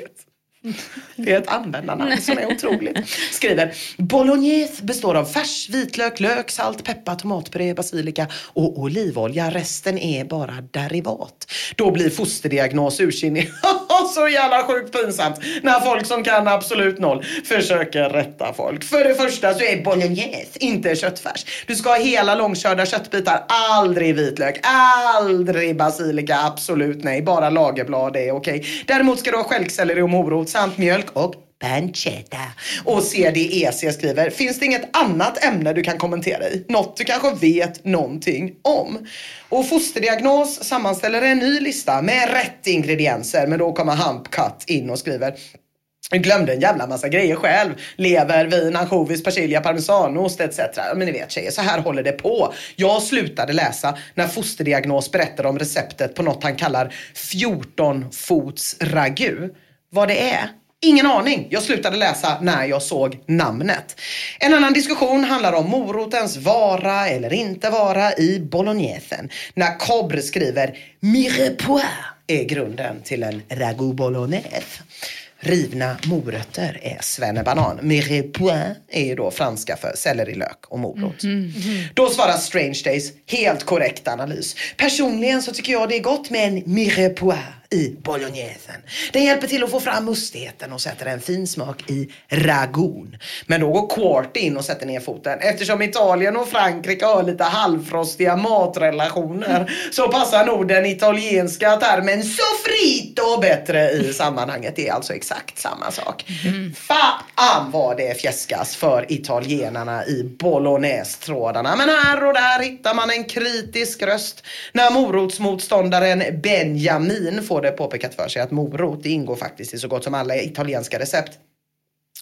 Det är ett användarnamn som är otroligt. Skriver Bolognese består av färs, vitlök, lök, salt, peppar, tomatpuré, basilika och olivolja. Resten är bara derivat. Då blir fosterdiagnos ursinnig. Så jävla sjukt pinsamt när folk som kan absolut noll försöker rätta folk. För det första så är bolognese inte köttfärs. Du ska ha hela långkörda köttbitar, aldrig vitlök, aldrig basilika, absolut nej. Bara lagerblad är okej. Däremot ska du ha stjälkselleri och morot samt mjölk och pancetta. Och CDEC skriver, finns det inget annat ämne du kan kommentera i? Något du kanske vet någonting om? Och fosterdiagnos sammanställer en ny lista med rätt ingredienser, men då kommer Humpcut in och skriver jag glömde en jävla massa grejer själv. Lever, vin, ansjovis, persilja, parmesanost etc. Men ni vet tjejer, så här håller det på. Jag slutade läsa när fosterdiagnos berättade om receptet på något han kallar 14 fots ragu. Vad det är, Ingen aning. Jag slutade läsa när jag såg namnet. En annan diskussion handlar om morotens vara eller inte vara i bolognesen. När Cobre skriver Mirepoix är grunden till en ragout bolognese. Rivna morötter är svennebanan. Mirepoix är ju då franska för sellerilök och morot. Då svarar Strange Days, helt korrekt analys. Personligen så tycker jag det är gott med en mirepoix i bolognesen. Den hjälper till att få fram mustigheten och sätter en fin smak i ragoon. Men då går Quart in och sätter ner foten. Eftersom Italien och Frankrike har lite halvfrostiga matrelationer så passar nog den italienska termen sofrito bättre i sammanhanget. Det är alltså exakt samma sak. Fan vad det fjäskas för italienarna i bolognese-trådarna. Men här och där hittar man en kritisk röst när morotsmotståndaren Benjamin får det påpekat för sig att morot det ingår faktiskt i så gott som alla italienska recept.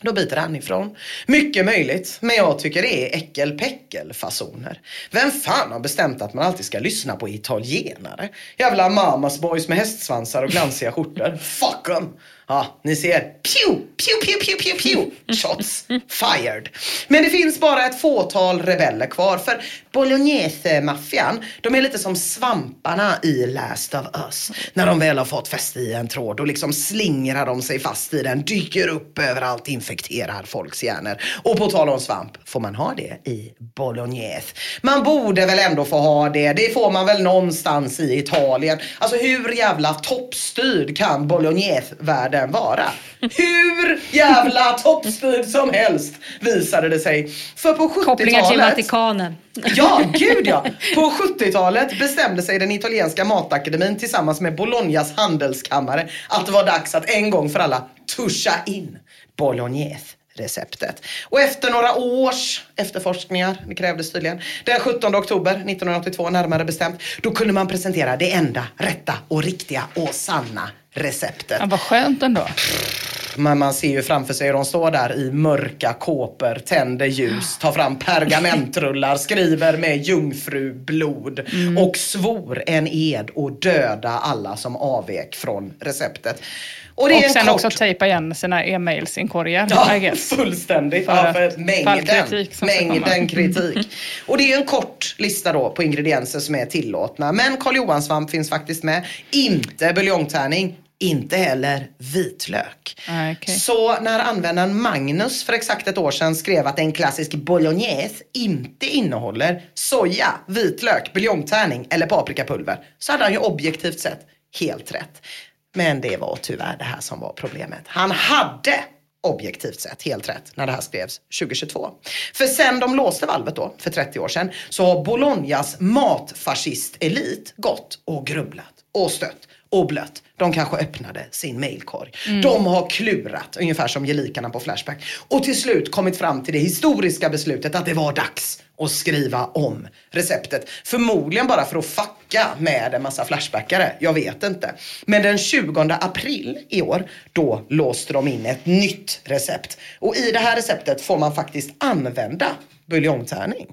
Då biter han ifrån. Mycket möjligt, men jag tycker det är äckelpäckelfasoner. Vem fan har bestämt att man alltid ska lyssna på italienare? Jävla mamas boys med hästsvansar och glansiga skjortor. Fuck 'em! Ja, ni ser. Pew, pew, pew, pew, pew, pew. Shots fired. Men det finns bara ett fåtal rebeller kvar. För Bolognese-maffian, de är lite som svamparna i Last of Us. När de väl har fått fäste i en tråd, då liksom slingrar de sig fast i den, dyker upp överallt, infekterar folks hjärnor. Och på tal om svamp, får man ha det i Bolognese? Man borde väl ändå få ha det. Det får man väl någonstans i Italien. Alltså hur jävla toppstyrd kan Bolognese-världen vara? Hur jävla toppstyrd som helst visade det sig. För på 70-talet... Kopplingar till Vatikanen. Ja, gud ja! På 70-talet bestämde sig den italienska matakademin tillsammans med Bolognas handelskammare att det var dags att en gång för alla tuscha in bolognese receptet. Och efter några års efterforskningar, det krävdes tydligen, den 17 oktober 1982 närmare bestämt, då kunde man presentera det enda rätta och riktiga och sanna receptet. Ja, vad skönt ändå. Men man ser ju framför sig hur de står där i mörka kåpor, tänder ljus, tar fram pergamentrullar, skriver med jungfrublod Mm. och svor en ed och döda alla som avvek från receptet. Och, en sen kort- också tejpa igen sina e-mailsinkorgar. Ja, fullständigt. För Ja, att för mängden, komma. mängden kritik. Och det är en kort lista då på ingredienser som är tillåtna. Men Karl Johan-svamp finns faktiskt med. Inte buljongtärning. Inte heller vitlök. Ah, okej. Så när användaren Magnus för exakt ett år sedan skrev att en klassisk bolognese inte innehåller soja, vitlök, buljongtärning eller paprikapulver så hade han ju objektivt sett helt rätt. Men det var tyvärr det här som var problemet. Han hade objektivt sett helt rätt när det här skrevs 2022. För sen de låste valvet då, för 30 år sedan, så har Bolognas matfascistelit gått och grubblat och stött och blött. De kanske öppnade sin mailkorg. Mm. De har klurat, ungefär som gelikarna på Flashback. Och till slut kommit fram till det historiska beslutet att det var dags att skriva om receptet. Förmodligen bara för att fucka med en massa Flashbackare. Jag vet inte. Men den 20 april i år, då låste de in ett nytt recept. Och i det här receptet får man faktiskt använda buljongtärning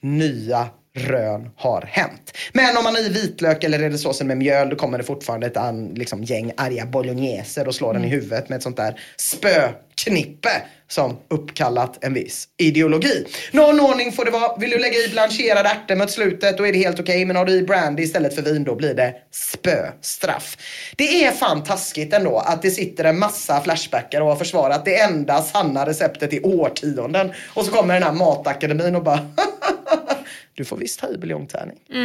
nya rön har hänt. Men om man har i vitlök eller det såsen med mjöl då kommer det fortfarande ett an, liksom, gäng arga bologneser och slår den i huvudet med ett sånt där spöknippe som uppkallat en viss ideologi. Någon ordning får det vara. Vill du lägga i blancherade ärtor mot slutet då är det helt okej. Men har du i brandy istället för vin då blir det spöstraff. Det är fan taskigt ändå att det sitter en massa flashbackar och har försvarat det enda sanna receptet i årtionden. Och så kommer den här matakademin och bara du får visst ha i buljongtärning.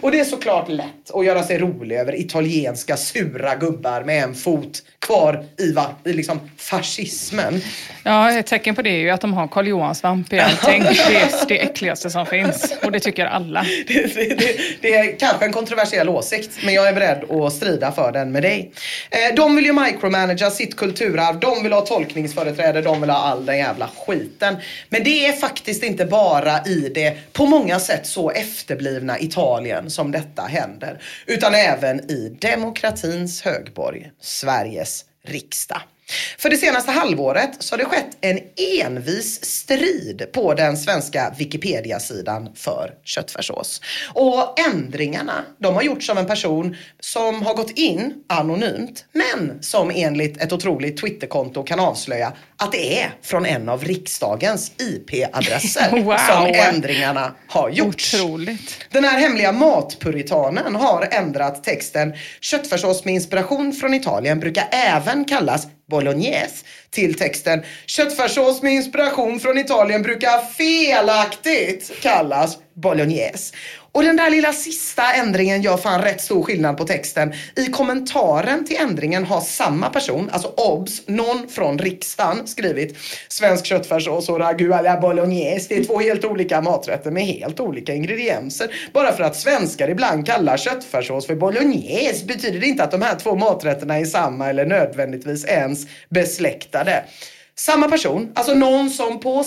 och det är såklart lätt att göra sig rolig över italienska sura gubbar med en fot kvar i, va, i liksom fascismen. Ja, ett tecken på det är ju att de har Karl Johan-svamp i allting. Det är det äckligaste som finns. Och det tycker alla. Det, det, det, det är kanske en kontroversiell åsikt, men jag är beredd att strida för den med dig. Eh, de vill ju micromanagera sitt kulturarv, de vill ha tolkningsföreträde, de vill ha all den jävla skiten. Men det är faktiskt inte bara i det på många sätt så efterblivna Italien som detta händer. Utan även i demokratins högborg, Sveriges riksdag. För det senaste halvåret så har det skett en envis strid på den svenska Wikipedia-sidan för köttfärssås. Och ändringarna, de har gjorts av en person som har gått in anonymt, men som enligt ett otroligt Twitterkonto kan avslöja att det är från en av riksdagens IP-adresser Wow. som ändringarna har gjorts. Otroligt. Den här hemliga matpuritanen har ändrat texten köttfärssås med inspiration från Italien brukar även kallas bolognese till texten köttfärssås med inspiration från Italien brukar felaktigt kallas bolognese. Och den där lilla sista ändringen gör fan rätt stor skillnad på texten. I kommentaren till ändringen har samma person, alltså obs, någon från riksdagen skrivit svensk köttfärssås och ragu à la bolognese. Det är två helt olika maträtter med helt olika ingredienser. Bara för att svenskar ibland kallar köttfärssås för bolognese betyder det inte att de här två maträtterna är samma eller nödvändigtvis ens besläktade. Samma person, alltså någon som på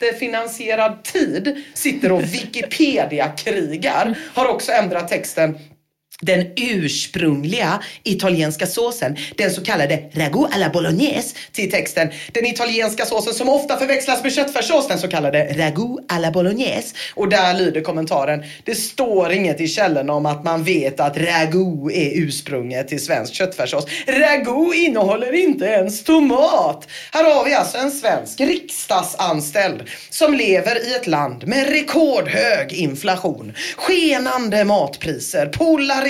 skattefinansierad tid sitter och Wikipedia-krigar, har också ändrat texten den ursprungliga italienska såsen, den så kallade ragu alla bolognese, till texten den italienska såsen som ofta förväxlas med köttfärssås, den så kallade ragu alla bolognese. Och där lyder kommentaren, det står inget i källorna om att man vet att ragu är ursprunget till svensk köttfärssås. Ragu innehåller inte ens tomat. Här har vi alltså en svensk riksdagsanställd som lever i ett land med rekordhög inflation, skenande matpriser,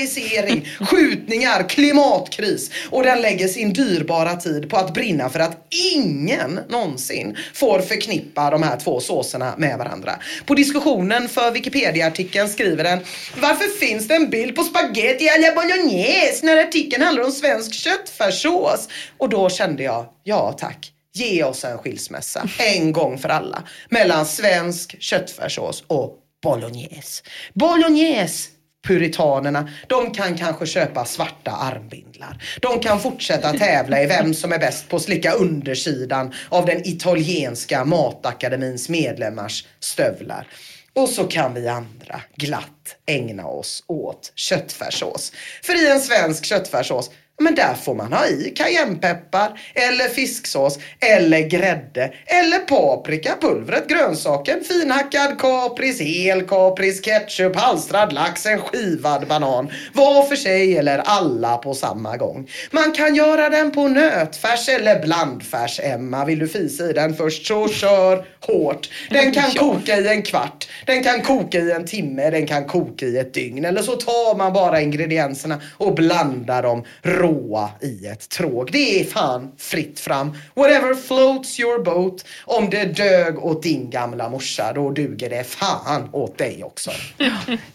polarisering, skjutningar, klimatkris och den lägger sin dyrbara tid på att brinna för att ingen någonsin får förknippa de här två såserna med varandra. På diskussionen för Wikipedia-artikeln skriver den Varför finns det en bild på spaghetti alla bolognese när artikeln handlar om svensk köttfärssås? Och då kände jag, ja tack. Ge oss en skilsmässa, en gång för alla, mellan svensk köttfärssås och bolognese. Bolognese Puritanerna, de kan kanske köpa svarta armbindlar. De kan fortsätta tävla i vem som är bäst på att slicka undersidan av den italienska matakademins medlemmars stövlar. Och så kan vi andra glatt ägna oss åt köttfärssås. För i en svensk köttfärssås men där får man ha i cayennepeppar eller fisksås eller grädde eller paprika, pulvret, grönsaken, finhackad kapris, hel kapris, ketchup, halstrad lax, en skivad banan. Var för sig eller alla på samma gång. Man kan göra den på nötfärs eller blandfärs, Emma. Vill du fisa i den först så kör hårt. Den kan koka i en kvart, den kan koka i en timme, den kan koka i ett dygn. Eller så tar man bara ingredienserna och blandar dem råa i ett tråg. Det är fan fritt fram. Whatever floats your boat. Om det dög åt din gamla morsa, då duger det fan åt dig också.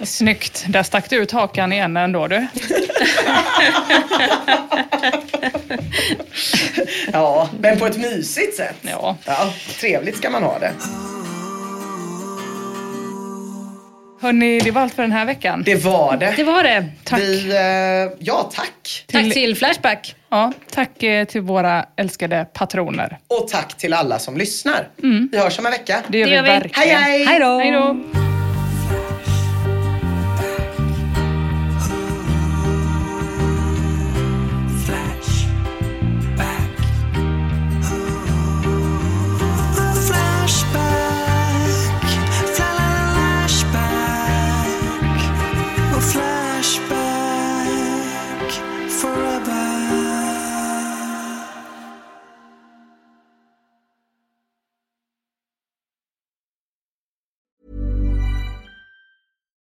Snyggt. Där stack du ut hakan i en ändå du. Ja, men på ett mysigt sätt. Ja. ja trevligt ska man ha det. Hörni, det var allt för den här veckan. Det var det. Det var det. Tack. Vi, eh, ja, tack. Tack till Flashback. Ja, tack eh, till våra älskade patroner. Och tack till alla som lyssnar. Vi hörs om en vecka. Det gör Det vi gör vi. verkligen. Hej, hej! Hej då.